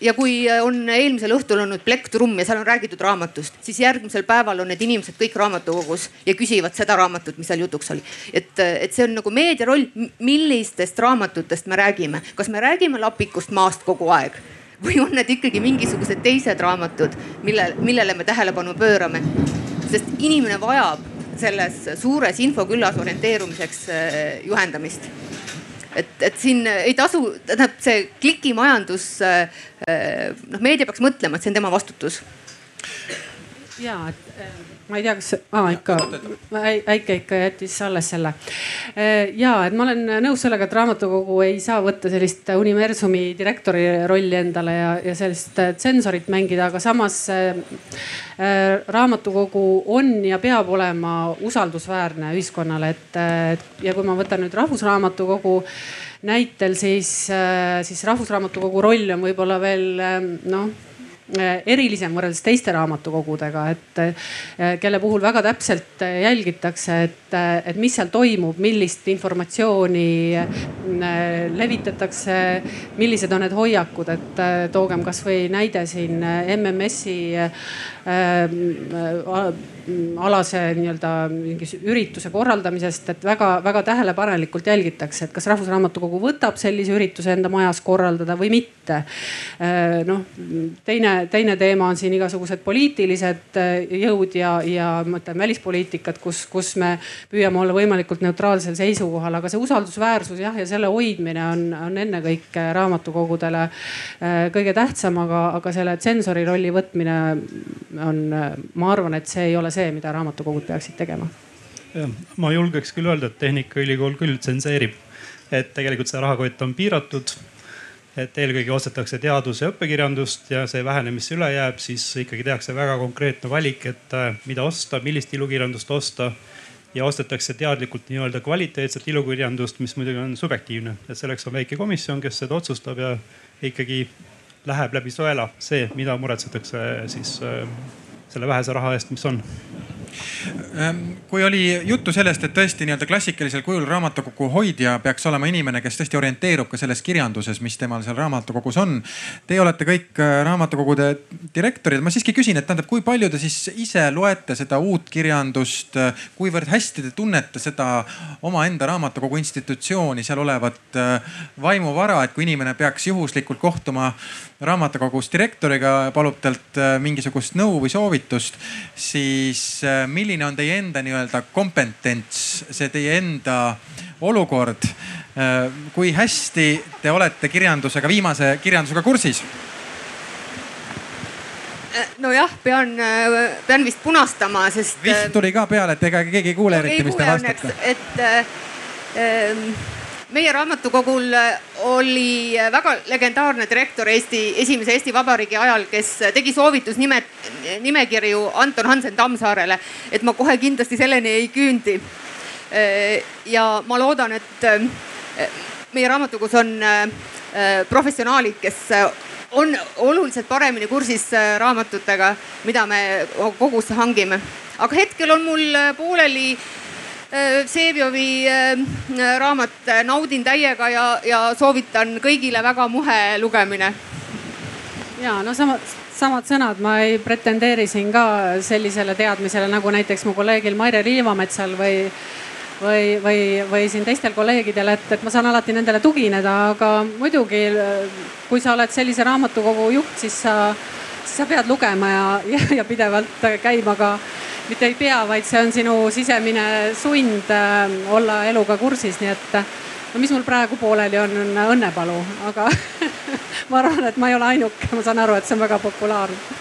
Speaker 4: ja kui on eelmisel õhtul olnud Plektrum ja seal on räägitud raamatust, siis järgmisel päeval on need inimesed kõik raamatukogus ja küsivad seda raamatut, mis seal jutuks oli. et, et see on nagu meedia roll, millistest raamatutest me räägime, kas me räägime Lapikust maast kogu aeg või on need ikkagi mingisugused teised raamatud, mille, millele me tähelepanu pöörame. sest inimene vajab selles suures infoküllas orienteerumiseks juhendamist et, et siin ei tasu, tähendab see klikimajandus, noh meedia peaks mõtlema, et see on tema vastutus.
Speaker 1: ja, et ma ei tea, kas ah, ikka Äike ikka jättis alles selle. Äh, ja et ma olen nõus sellega, et raamatukogu ei saa võtta sellist universumi direktori rolli endale ja, ja sellist äh, tsensorit mängida, aga samas äh, raamatukogu on ja peab olema usaldusväärne ühiskonnale, et, ja kui ma võtan nüüd Rahvusraamatukogu näitel, siis, siis Rahvusraamatukogu roll on võib-olla veel noh Äh, erilisem võrreldes teiste raamatukogudega, et äh, kelle puhul väga täpselt äh, jälgitakse, et, et mis seal toimub, millist informatsiooni levitatakse, millised on need hoiakud, et toogem kasvõi näide siin MMS-i alase nii-öelda mingi ürituse korraldamisest, et väga-väga tähelepanelikult jälgitakse, et kas Rahvusraamatukogu võtab sellise ürituse enda majas korraldada või mitte. noh, teine, teine teema on siin igasugused poliitilised jõud ja, ja ma ütlen välispoliitikat, kus, kus me püüame olla võimalikult neutraalsel seisukohal, aga see usaldusväärsus jah, ja selle hoidmine on, on ennekõike raamatukogudele kõige tähtsam, aga, aga selle tsensori rolli võtmine on, ma arvan, et see ei ole see, mida raamatukogud peaksid tegema.
Speaker 3: ma julgeks küll öelda, et Tehnikaülikool küll tsenseerib, et tegelikult see rahakott on piiratud et eelkõige ostetakse teadus- ja õppekirjandust ja see vähene, mis üle jääb, siis ikkagi tehakse väga konkreetne valik, et äh, mida osta, millist ilukirjandust osta. ja ostetakse teadlikult nii-öelda kvaliteetset ilukirjandust, mis muidugi on subjektiivne, et selleks on väike komisjon, kes seda otsustab ja ikkagi läheb läbi sõela see, mida muretsetakse siis äh, selle vähese raha eest, mis on
Speaker 2: Ehm, kui oli juttu sellest, et tõesti nii-öelda klassikalisel kujul raamatukogu hoidja peaks olema inimene, kes tõesti orienteerub ka selles kirjanduses, mis temal seal raamatukogus on. Teie olete kõik äh, raamatukogude direktorid. ma siiski küsin, et tähendab, kui palju te siis ise loete seda uut kirjandust, kuivõrd hästi te tunnete seda omaenda raamatukogu institutsiooni, seal olevat äh, vaimuvara, et kui inimene peaks juhuslikult kohtuma raamatukogus direktoriga, palub talt äh, mingisugust nõu või soovitust, siis äh, milline on teie enda nii-öelda kompetents, see teie enda olukord? Äh, kui hästi te olete kirjandusega, viimase kirjandusega kursis?
Speaker 4: nojah, pean, pean vist punastama, sest.
Speaker 2: vist tuli ka peale, et ega keegi ei kuule eriti, mis te vastate.
Speaker 4: et äh, meie raamatukogul oli väga legendaarne direktor Eesti, esimese Eesti Vabariigi ajal, kes tegi soovitusnime, nimekirju Anton Hansen Tammsaarele, et ma kohe kindlasti selleni ei küündi. ja ma loodan, et meie raamatukogus on professionaalid, kes on oluliselt paremini kursis raamatutega, mida me kogusse hangime. aga hetkel on mul pooleli Äh, Vseviovi äh, raamat äh, Naudin täiega ja, ja soovitan kõigile väga muhe lugemine.
Speaker 1: ja no samad, samad sõnad, ma ei pretendeeri siin ka sellisele teadmisele nagu näiteks mu kolleegil Maire Liivametsal või või, või, või siin teistel kolleegidel, et, et ma saan alati nendele tugineda, aga muidugi kui sa oled sellise raamatukogu juht, siis sa, sa pead lugema ja, ja, ja pidevalt käima ka. Mitte ei pea, vaid see on sinu sisemine sund äh, olla eluga kursis, nii et no mis mul praegu pooleli on, on Õnnepalu, aga ma arvan, et ma ei ole ainuke, ma saan aru, et see on väga populaarne.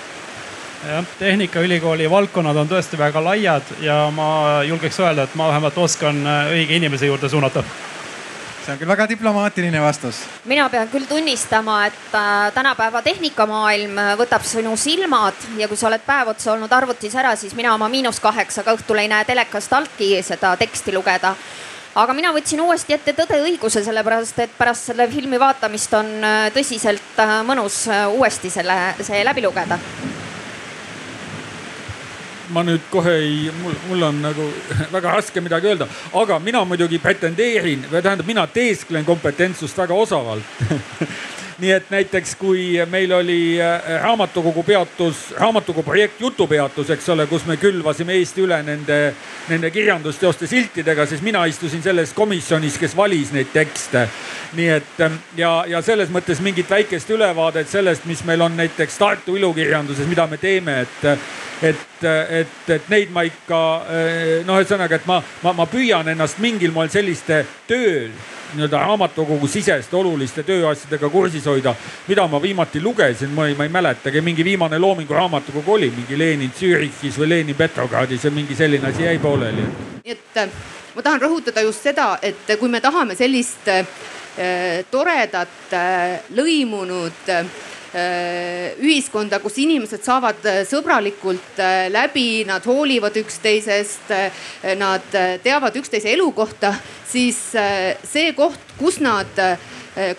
Speaker 3: Jah, Tehnikaülikooli valdkonnad on tõesti väga laiad ja ma julgeks öelda, et ma vähemalt oskan äh, õige inimese juurde suunata
Speaker 2: see on küll väga diplomaatiline vastus.
Speaker 5: mina pean küll tunnistama, et äh, tänapäeva tehnikamaailm äh, võtab sinu silmad ja kui sa oled päev otsa olnud arvutis ära, siis mina oma miinus kaheksaga õhtul ei näe telekast altki seda teksti lugeda aga mina võtsin uuesti ette Tõde õiguse, sellepärast et pärast selle filmi vaatamist on äh, tõsiselt mõnus uuesti selle, see läbi lugeda
Speaker 6: ma nüüd kohe ei, mul, mul on nagu väga raske midagi öelda, aga mina muidugi pretendeerin või tähendab, mina teesklen kompetentsust väga osavalt nii et näiteks, kui meil oli äh, raamatukogu peatus, raamatukogu projekt Jutupeatus, eks ole, kus me külvasime Eesti üle nende, nende kirjandusteoste siltidega, siis mina istusin selles komisjonis, kes valis neid tekste. nii et ähm, ja, ja selles mõttes mingit väikest ülevaadet sellest, mis meil on näiteks Tartu ilukirjanduses, mida me teeme, et, et, et, et neid ma ikka noh, ühesõnaga, et ma, ma, ma püüan ennast mingil moel selliste tööl nii-öelda raamatukogu siseste oluliste tööasjadega kursis hoida. mida ma viimati lugesin, ma ei, ma ei mäletagi, mingi viimane Loomingu raamatukogu oli mingi Lenin Zürichis või Lenin Petrogradis ja mingi selline asi jäi pooleli.
Speaker 4: nii et äh, ma tahan rõhutada just seda, et kui me tahame sellist äh, toredat äh,, lõimunud äh, Äh, ühiskonda, kus inimesed saavad äh, sõbralikult äh, läbi, nad hoolivad üksteisest, nad teavad üksteise elukohta, siis see koht, kus nad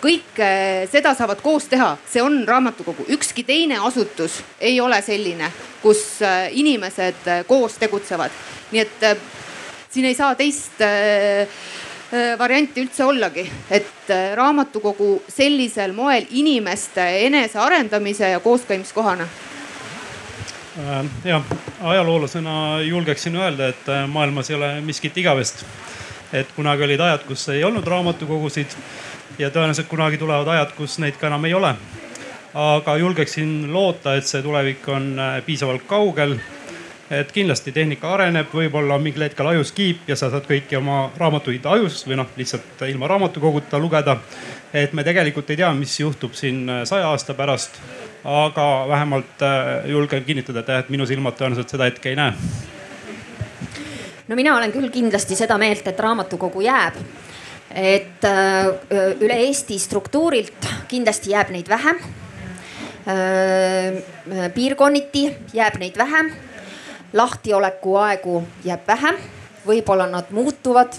Speaker 4: kõike seda saavad koos teha, see on raamatukogu. ükski teine asutus ei ole selline, kus inimesed koos tegutsevad. nii et siin ei saa teist Äh, varianti üldse ollagi, et äh, raamatukogu sellisel moel inimeste enesearendamise ja kooskäimiskohana
Speaker 3: äh, jah, ajaloolasena julgeksin öelda, et maailmas ei ole miskit igavest. et kunagi olid ajad, kus ei olnud raamatukogusid ja tõenäoliselt kunagi tulevad ajad, kus neid ka enam ei ole. aga julgeksin loota, et see tulevik on piisavalt kaugel et kindlasti tehnika areneb, võib-olla mingil hetkel ajus kiip ja sa saad kõiki oma raamatuid ajus või noh, lihtsalt ilma raamatukoguta lugeda. et me tegelikult ei tea, mis juhtub siin äh, saja aasta pärast. aga vähemalt äh, julgen kinnitada, et jah, et minu silmad tõenäoliselt seda hetke ei näe.
Speaker 5: no mina olen küll kindlasti seda meelt, et raamatukogu jääb et äh, üle Eesti struktuurilt kindlasti jääb neid vähem. piirkonniti jääb neid vähem. Lahtioleku aegu jääb vähem, võib-olla nad muutuvad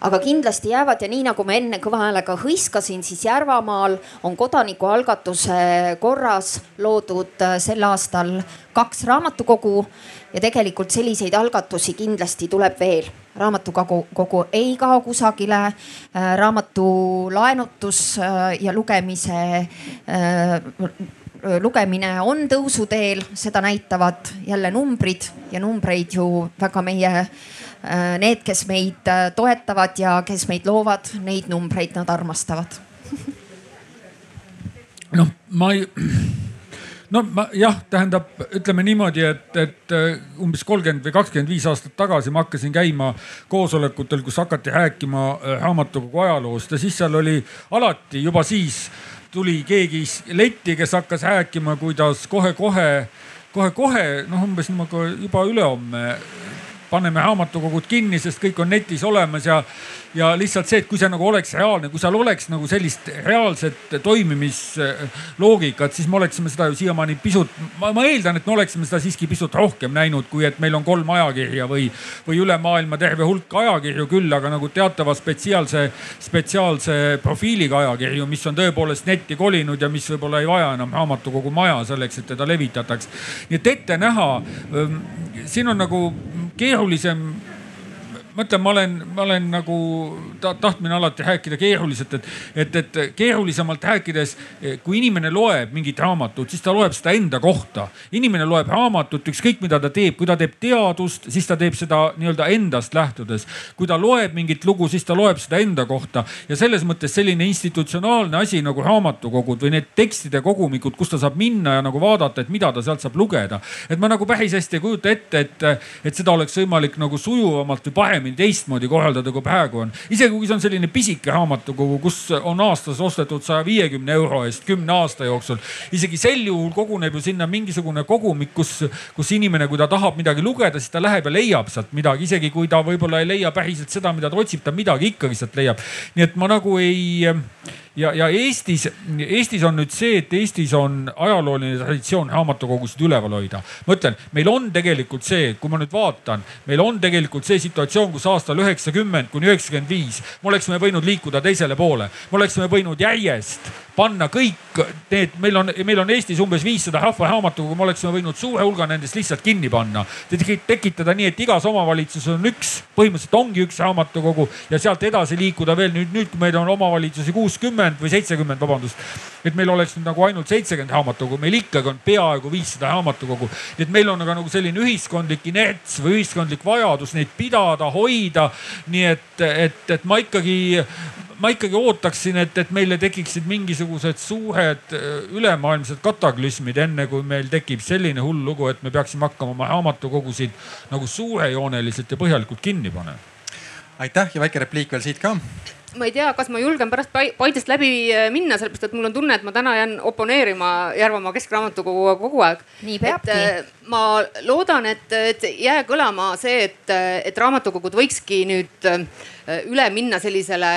Speaker 5: aga kindlasti jäävad ja nii nagu ma enne kõva häälega hõiskasin, siis Järvamaal on kodanikualgatuse korras loodud äh, sel aastal kaks raamatukogu ja tegelikult selliseid algatusi kindlasti tuleb veel. raamatukogu kogu ei kao kusagile. Äh, raamatu laenutus äh, ja lugemise lugemine on tõusuteel, seda näitavad jälle numbrid ja numbreid ju väga meie, need, kes meid toetavad ja kes meid loovad, neid numbreid nad armastavad.
Speaker 6: noh, ma ei no ma jah, tähendab, ütleme niimoodi, et, et umbes kolmkümmend või kakskümmend viis aastat tagasi ma hakkasin käima koosolekutel, kus hakati rääkima raamatukogu ajaloost ja siis seal oli alati juba siis tuli keegi letti, kes hakkas rääkima, kuidas kohe-kohe, kohe-kohe noh, umbes niimoodi juba ülehomme paneme raamatukogud kinni, sest kõik on netis olemas ja ja lihtsalt see, et kui see nagu oleks reaalne, kui seal oleks nagu sellist reaalset toimimisloogikat, siis me oleksime seda ju siiamaani pisut, ma eeldan, et me oleksime seda siiski pisut rohkem näinud, kui et meil on kolm ajakirja või, või üle maailma terve hulk ajakirju küll, aga nagu teatava spetsiaalse, spetsiaalse profiiliga ajakirju, mis on tõepoolest netti kolinud ja mis võib-olla ei vaja enam raamatukogu maja selleks, et teda levitataks. nii et ette näha, siin on nagu keerulisem ma ütlen, ma olen, ma olen nagu ta, tahtmine alati rääkida keeruliselt, et, et, et keerulisemalt rääkides, kui inimene loeb mingit raamatut, siis ta loeb seda enda kohta. inimene loeb raamatut, ükskõik mida ta teeb, kui ta teeb teadust, siis ta teeb seda nii-öelda endast lähtudes. kui ta loeb mingit lugu, siis ta loeb seda enda kohta ja selles mõttes selline institutsionaalne asi nagu raamatukogud või need tekstide kogumikud, kus ta saab minna ja nagu vaadata, et mida ta sealt saab lugeda. et ma nagu päris hästi ei kujuta ette, et, et seda oleks võimalik nagu sujuvamalt või paremini paremini teistmoodi korraldada, kui praegu on. isegi kui see on selline pisike raamatukogu, kus on aastas ostetud saja viiekümne euro eest kümne aasta jooksul. isegi sel juhul koguneb ju sinna mingisugune kogumik, kus, kus inimene, kui ta tahab midagi lugeda, siis ta läheb ja leiab sealt midagi, isegi kui ta võib-olla ei leia päriselt seda, mida ta otsib, ta midagi ikkagi sealt leiab. nii et ma nagu ei ja, ja Eestis, Eestis on nüüd see, et Eestis on ajalooline traditsioon raamatukogusid üleval hoida. ma ütlen, meil on tegelikult see, kui ma nüüd vaatan, meil on tegelikult see situatsioon, kus aastal üheksakümmend kuni üheksakümmend viis me oleksime võinud liikuda teisele poole. me oleksime võinud järjest panna kõik need, meil on, meil on Eestis umbes viissada rahvaraamatukogu, me oleksime võinud suure hulga nendest lihtsalt kinni panna. tekitada nii, et igas omavalitsuses on üks, põhimõtteliselt ongi üks raamatukogu ja sealt edasi liikuda veel nüüd, nüüd kui meil on omavalitsusi kuuskümmend või seitsekümmend, vabandust. et meil oleks nüüd nagu ainult seitsekümmend raamatukogu, meil ikkagi on peaaegu viissada raamatukogu. nii et meil on aga nagu selline ühiskondlik inerts või ühiskondlik vajadus neid pidada, hoida. nii et, et, et ma ikkagi ma ikkagi ootaksin, et, et meile tekiksid mingisugused suured äh, ülemaailmsed kataklüsmid, enne kui meil tekib selline hull lugu, et me peaksime hakkama oma raamatukogusid nagu suurejooneliselt ja põhjalikult kinni panema.
Speaker 2: aitäh ja väike repliik veel siit ka
Speaker 4: ma ei tea, kas ma julgen pärast Paidest läbi äh, minna, sellepärast et mul on tunne, et ma täna jään oponeerima Järvamaa Keskraamatukoguga kogu aeg.
Speaker 5: nii peabki.
Speaker 4: Äh, ma loodan, et, et jää kõlama see, et, et raamatukogud võikski nüüd äh, üle minna sellisele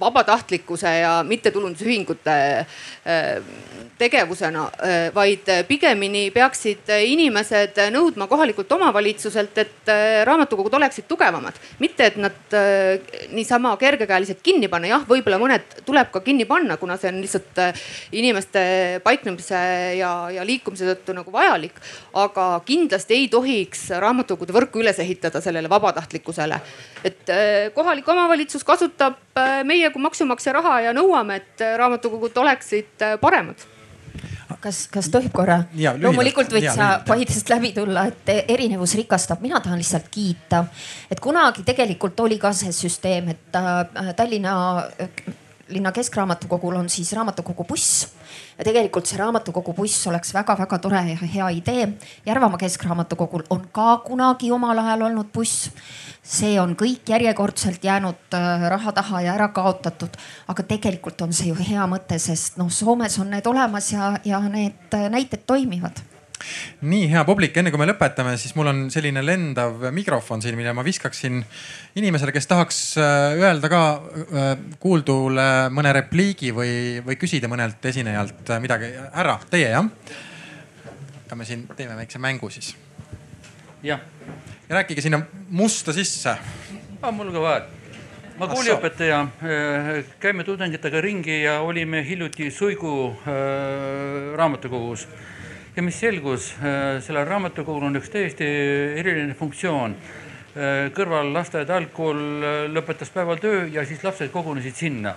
Speaker 4: vabatahtlikkuse ja mittetulundusühingute tegevusena, vaid pigemini peaksid inimesed nõudma kohalikult omavalitsuselt, et raamatukogud oleksid tugevamad. mitte, et nad niisama kergekäeliselt kinni panna, jah, võib-olla mõned tuleb ka kinni panna, kuna see on lihtsalt inimeste paiknemise ja, ja liikumise tõttu nagu vajalik. aga kindlasti ei tohiks raamatukogude võrku üles ehitada sellele vabatahtlikkusele. et kohalik omavalitsus kasutab meie kui maksumaksja raha ja nõuame, et raamatukogud oleksid paremad.
Speaker 5: Kas, kas tohib korra? loomulikult võid sa Paidest läbi tulla, et erinevus rikastab, mina tahan lihtsalt kiita, et kunagi tegelikult oli ka see süsteem, et äh, Tallinna linna keskraamatukogul on siis raamatukogu buss ja tegelikult see raamatukogu buss oleks väga-väga tore ja hea idee. Järvamaa keskraamatukogul on ka kunagi omal ajal olnud buss. see on kõik järjekordselt jäänud äh, raha taha ja ära kaotatud. aga tegelikult on see ju hea mõte, sest noh, Soomes on need olemas ja, ja need äh, näited toimivad
Speaker 2: nii hea publik, enne kui me lõpetame, siis mul on selline lendav mikrofon siin, mille ma viskaksin inimesele, kes tahaks äh, öelda ka äh, kuuldule mõne repliigi või, või küsida mõnelt esinejalt äh, midagi. härra, teie jah? hakkame siin, teeme väikse mängu siis.
Speaker 7: jah.
Speaker 2: ja rääkige sinna musta sisse.
Speaker 7: mul ka vahet ma kooliõpetaja, käime tudengitega ringi ja olime hiljuti Suigu äh, raamatukogus ja mis selgus, äh, sellel raamatukogul on üks täiesti eriline funktsioon. Äh, kõrval lasteaed, algkool äh, lõpetas päeval töö ja siis lapsed kogunesid sinna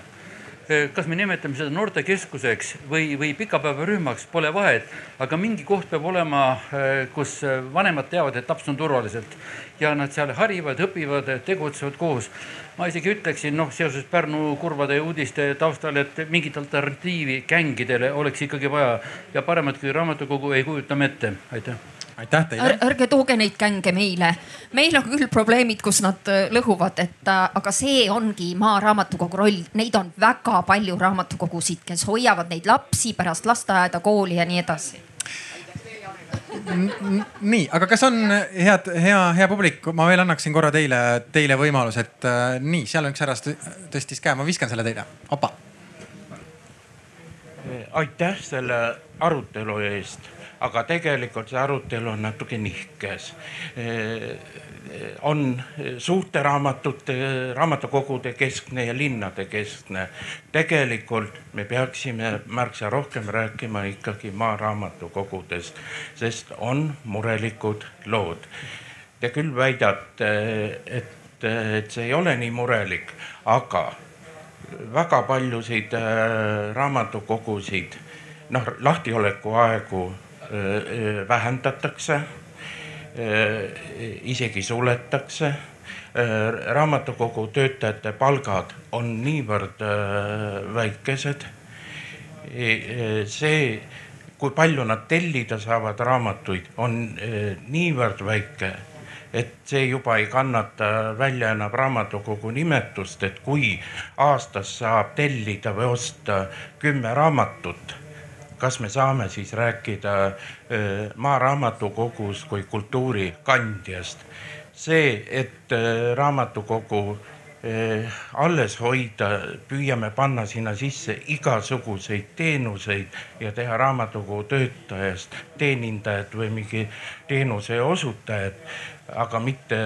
Speaker 7: kas me nimetame seda noortekeskuseks või, või pikapäevarühmaks, pole vahet, aga mingi koht peab olema, kus vanemad teavad, et laps on turvaliselt ja nad seal harivad, õpivad, tegutsevad koos. Ma isegi ütleksin noh, seoses Pärnu kurvade uudiste taustal, et mingit alternatiivi gängidele oleks ikkagi vaja. Ja paremat kui raamatukogu ei kujuta me ette, aitäh.
Speaker 2: Aitäh teile. Ar.
Speaker 5: ärge tooge neid gänge meile, meil on küll probleemid, kus nad äh, lõhuvad, et äh, aga see ongi Maaraamatukogu roll, neid on väga palju raamatukogusid, kes hoiavad neid lapsi pärast lasteaeda, kooli ja nii edasi
Speaker 2: nii, aga kas on head, hea, hea publik, ma veel annaksin korra teile, teile võimaluse, et äh, nii, seal on üks härra tõstis käe, ma viskan selle teile, opa.
Speaker 8: aitäh selle arutelu eest, aga tegelikult see arutelu on natuke nihkes on suurte raamatute, raamatukogude keskne ja linnade keskne. tegelikult me peaksime märksa rohkem rääkima ikkagi maaraamatukogudest, sest on murelikud lood. Te küll väidate, et, et see ei ole nii murelik, aga väga paljusid äh, raamatukogusid, noh, lahtioleku aegu äh, äh, vähendatakse Äh, isegi suletakse. Äh, raamatukogu töötajate palgad on niivõrd äh, väikesed. see, kui palju nad tellida saavad raamatuid, on niivõrd väike et see juba ei kannata välja enam raamatukogu nimetust, et kui aastas saab tellida või osta kümme raamatut kas me saame siis rääkida Maaraamatukogust kui kultuurikandjast. see, et raamatukogu alles hoida, püüame panna sinna sisse igasuguseid teenuseid ja teha raamatukogu töötajast teenindajat või mingi teenuse osutajat, aga mitte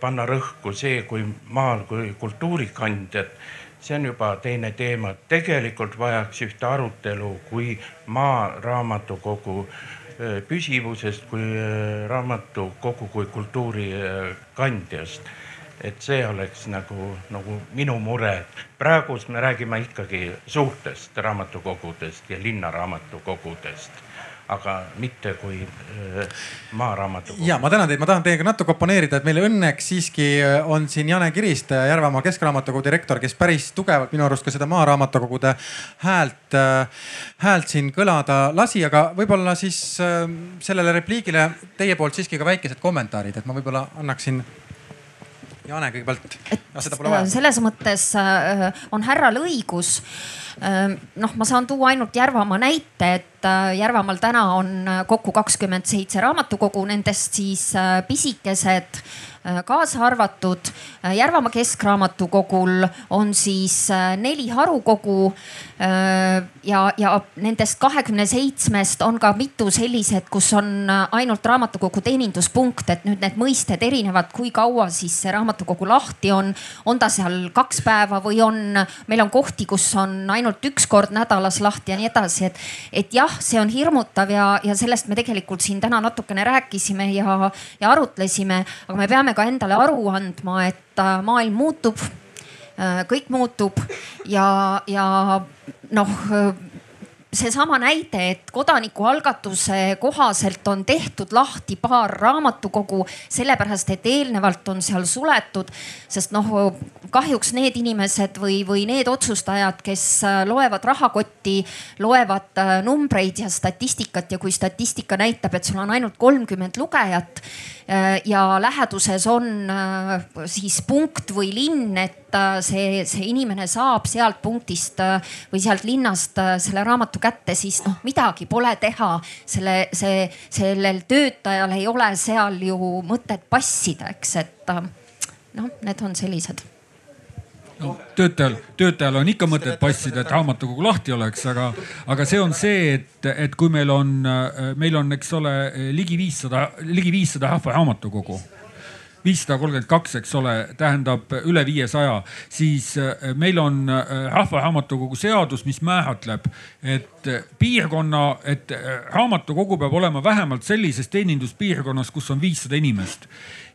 Speaker 8: panna rõhku see kui maal kui kultuurikandjat see on juba teine teema. tegelikult vajaks ühte arutelu kui maaraamatukogu äh, püsivusest, kui äh, raamatukogu kui kultuuri äh, kandjast. et see oleks nagu, nagu minu mure. praegu me räägime ikkagi suurtest raamatukogudest ja linnaraamatukogudest aga mitte kui maaraamatukogu.
Speaker 2: ja ma tänan teid, ma tahan teiega natuke oponeerida, et meil õnneks siiski on siin Jane Kiriste, Järvamaa Keskraamatukogu direktor, kes päris tugevalt minu arust ka seda maaraamatukogude häält, häält siin kõlada lasi, aga võib-olla siis sellele repliigile teie poolt siiski ka väikesed kommentaarid, et ma võib-olla annaksin Jane kõigepealt.
Speaker 5: selles mõttes on härral õigus Ehm, noh, ma saan tuua ainult Järvamaa näite, et äh, Järvamaal täna on äh, kokku kakskümmend seitse raamatukogu, nendest siis äh, pisikesed kaasa arvatud. Järvamaa Keskraamatukogul on siis neli harukogu ja, ja nendest kahekümne seitsmest on ka mitu sellised, kus on ainult raamatukogu teeninduspunkt, et nüüd need mõisted erinevad, kui kaua siis see raamatukogu lahti on. on ta seal kaks päeva või on, meil on kohti, kus on ainult üks kord nädalas lahti ja nii edasi, et, et jah, see on hirmutav ja, ja sellest me tegelikult siin täna natukene rääkisime ja, ja arutlesime, aga me peame ka endale aru andma, et äh, maailm muutub, äh, kõik muutub ja, ja noh seesama näide, et kodanikualgatuse kohaselt on tehtud lahti paar raamatukogu sellepärast, et eelnevalt on seal suletud. sest noh, kahjuks need inimesed või, või need otsustajad, kes äh, loevad rahakotti, loevad äh, numbreid ja statistikat ja kui statistika näitab, et sul on ainult kolmkümmend lugejat äh, ja läheduses on siis punkt või linn, et see, see inimene saab sealt punktist või sealt linnast selle raamatu kätte, siis noh, midagi pole teha. selle, see, sellel töötajal ei ole seal ju mõtet passida, eks, et noh, need on sellised
Speaker 6: no töötajal, töötajal on ikka mõtet passida, et raamatukogu lahti oleks, aga, aga see on see, et, et kui meil on, meil on, eks ole, ligi viissada, ligi viissada rahvaraamatukogu viissada kolmkümmend kaks, eks ole, tähendab üle viiesaja, siis meil on Rahvaraamatukogu seadus, mis määratleb, et piirkonna, et raamatukogu peab olema vähemalt sellises teeninduspiirkonnas, kus on viissada inimest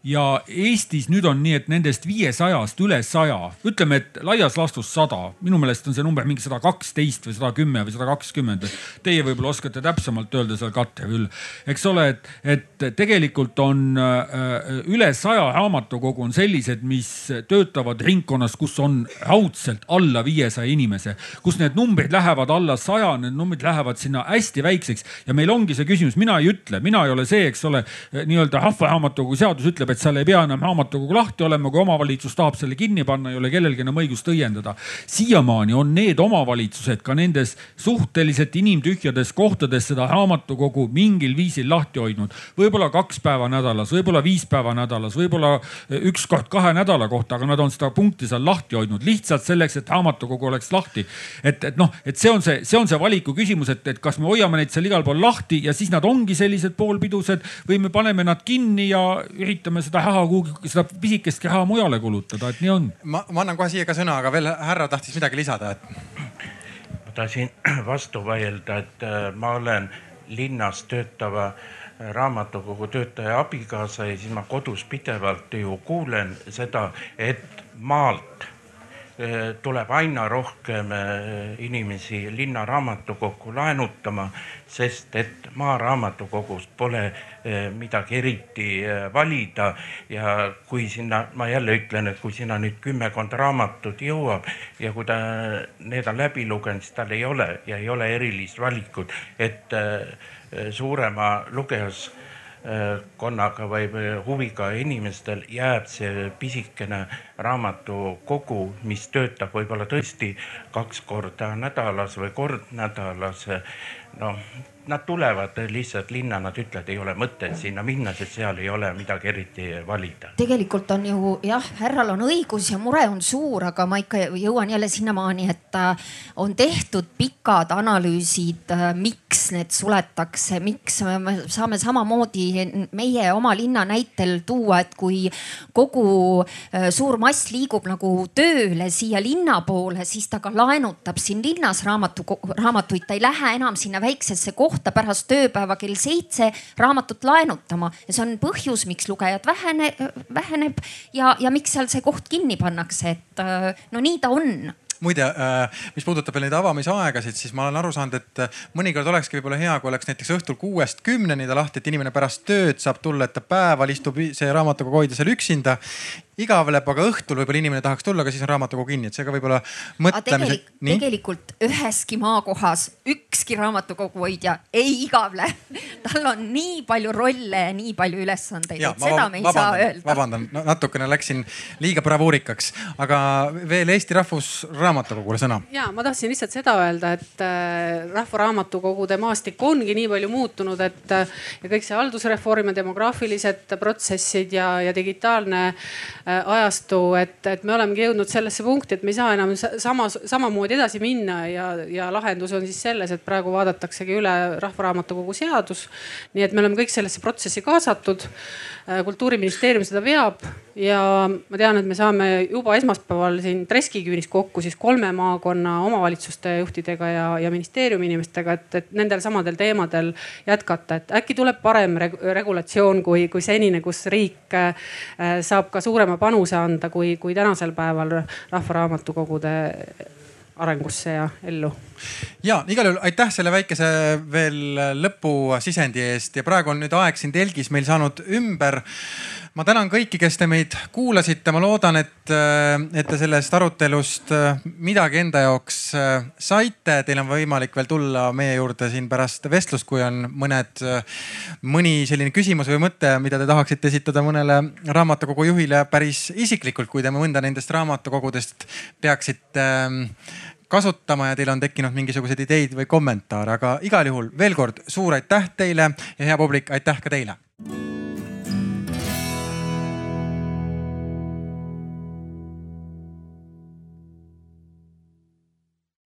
Speaker 6: ja Eestis nüüd on nii, et nendest viiesajast üle saja, ütleme, et laias laastus sada, minu meelest on see number mingi sada kaksteist või sada kümme või sada kakskümmend. Teie võib-olla oskate täpsemalt öelda seal katte üle, eks ole, et, et tegelikult on äh, üle saja raamatukogu on sellised, mis töötavad ringkonnas, kus on raudselt alla viiesaja inimese, kus need numbrid lähevad alla saja, need numbrid lähevad sinna hästi väikseks ja meil ongi see küsimus, mina ei ütle, mina ei ole see, eks ole, nii-öelda Rahvaraamatukogu seadus ütleb, et seal ei pea enam raamatukogu lahti olema, kui omavalitsus tahab selle kinni panna, ei ole kellelgi enam õigust õiendada. siiamaani on need omavalitsused ka nendes suhteliselt inimtühjades kohtades seda raamatukogu mingil viisil lahti hoidnud. võib-olla kaks päeva nädalas, võib-olla viis päeva nädalas, võib-olla üks kord kahe nädala kohta, aga nad on seda punkti seal lahti hoidnud lihtsalt selleks, et raamatukogu oleks lahti. et, et noh, et see on see, see on see valiku küsimus, et, et kas me hoiame neid seal igal pool lahti ja siis nad ongi sellised poolpidused või me paneme nad kinni ja üritame seda raha kuhugi, seda pisikest raha mujale kulutada, et nii on.
Speaker 2: ma, ma annan kohe siia ka sõna, aga veel härra tahtis midagi lisada, et.
Speaker 8: ma tahtsin vastu vaielda, et äh, ma olen linnas töötava äh, raamatukogu töötaja abikaasa ja siis ma kodus pidevalt ju kuulen seda, et maalt tuleb aina rohkem inimesi linnaraamatukokku laenutama, sest et maaraamatukogus pole Eh, midagi eriti eh, valida. Ja kui sinna, ma jälle ütlen, et kui sinna nüüd kümmekond raamatut jõuab ja kui ta need on läbi lugenud, siis tal ei ole ja ei ole erilist valikut, et eh, suurema lugejas konnaga või huviga inimestel jääb see pisikene raamatukogu, mis töötab võib-olla tõesti kaks korda nädalas või kord nädalas. noh, nad tulevad lihtsalt linna, nad ütlevad, ei ole mõtet sinna minna, sest seal ei ole midagi eriti valida.
Speaker 5: tegelikult on ju jah, härral on õigus ja mure on suur, aga ma ikka jõuan jälle sinnamaani, et äh, on tehtud pikad analüüsid, äh, miks need suletakse, miks me saame samamoodi meie oma linna näitel tuua, et kui kogu äh, suur mass liigub nagu tööle siia linna poole, siis ta ka laenutab siin linnas raamatu, raamatuid, ta ei lähe enam sinna väiksesse kohta kohta pärast tööpäeva kell seitse raamatut laenutama. Ja see on põhjus, miks lugejad vähene, väheneb ja, ja miks seal see koht kinni pannakse, et no nii ta on
Speaker 2: muide, mis puudutab veel neid avamisaegasid, siis ma olen aru saanud, et mõnikord olekski võib-olla hea, kui oleks näiteks õhtul kuuest kümneni ta lahti, et inimene pärast tööd saab tulla, et ta päeval istub see raamatukogu hoida seal üksinda igavleb, aga õhtul võib-olla inimene tahaks tulla, aga siis on raamatukogu kinni, et see ka võib-olla mõtlemise
Speaker 5: tegelik,. tegelikult üheski maakohas ükski raamatukogu hoidja ei igavle tal on nii palju rolle ja nii palju ülesandeid, et seda me ei vabandan, saa öelda.
Speaker 2: vabandan no,, natukene läksin liiga bravuurikaks, aga veel Eesti Rahvusraamatukogule sõna.
Speaker 1: ja ma tahtsin lihtsalt seda öelda, et äh, Rahvaraamatukogude maastik ongi nii palju muutunud, et äh, ja kõik see haldusreform ja demograafilised protsessid ja, ja digitaalne Äh, ajastu, et, et me olemegi jõudnud sellesse punkti, et me ei saa enam sama, samamoodi edasi minna ja, ja lahendus on siis selles, et praegu vaadataksegi üle Rahvaraamatukogu seadus. nii et me oleme kõik sellesse protsessi kaasatud. Kultuuriministeerium seda veab ja ma tean, et me saame juba esmaspäeval siin Treskiküünis kokku siis kolme maakonna omavalitsuste juhtidega ja, ja ministeeriumi inimestega, et, et nendel samadel teemadel jätkata, et äkki tuleb parem regulatsioon kui, kui senine, kus riik äh, saab ka suurema panuse anda, kui, kui tänasel päeval rahvaraamatukogude arengusse ja ellu.
Speaker 2: ja igal juhul aitäh selle väikese veel lõpusisendi eest ja praegu on nüüd aeg siin telgis meil saanud ümber ma tänan kõiki, kes te meid kuulasite, ma loodan, et, äh, et te sellest arutelust äh, midagi enda jaoks äh, saite. Teil on võimalik veel tulla meie juurde siin pärast vestlust, kui on mõned, mõni selline küsimus või mõte, mida te tahaksite esitada mõnele raamatukogu juhile. Päris isiklikult, kui te mõnda nendest raamatukogudest peaksite ähm, kasutama ja teil on tekkinud mingisuguseid ideid või kommentaare, aga igal juhul veel kord suur aitäh teile ja hea publik, aitäh ka teile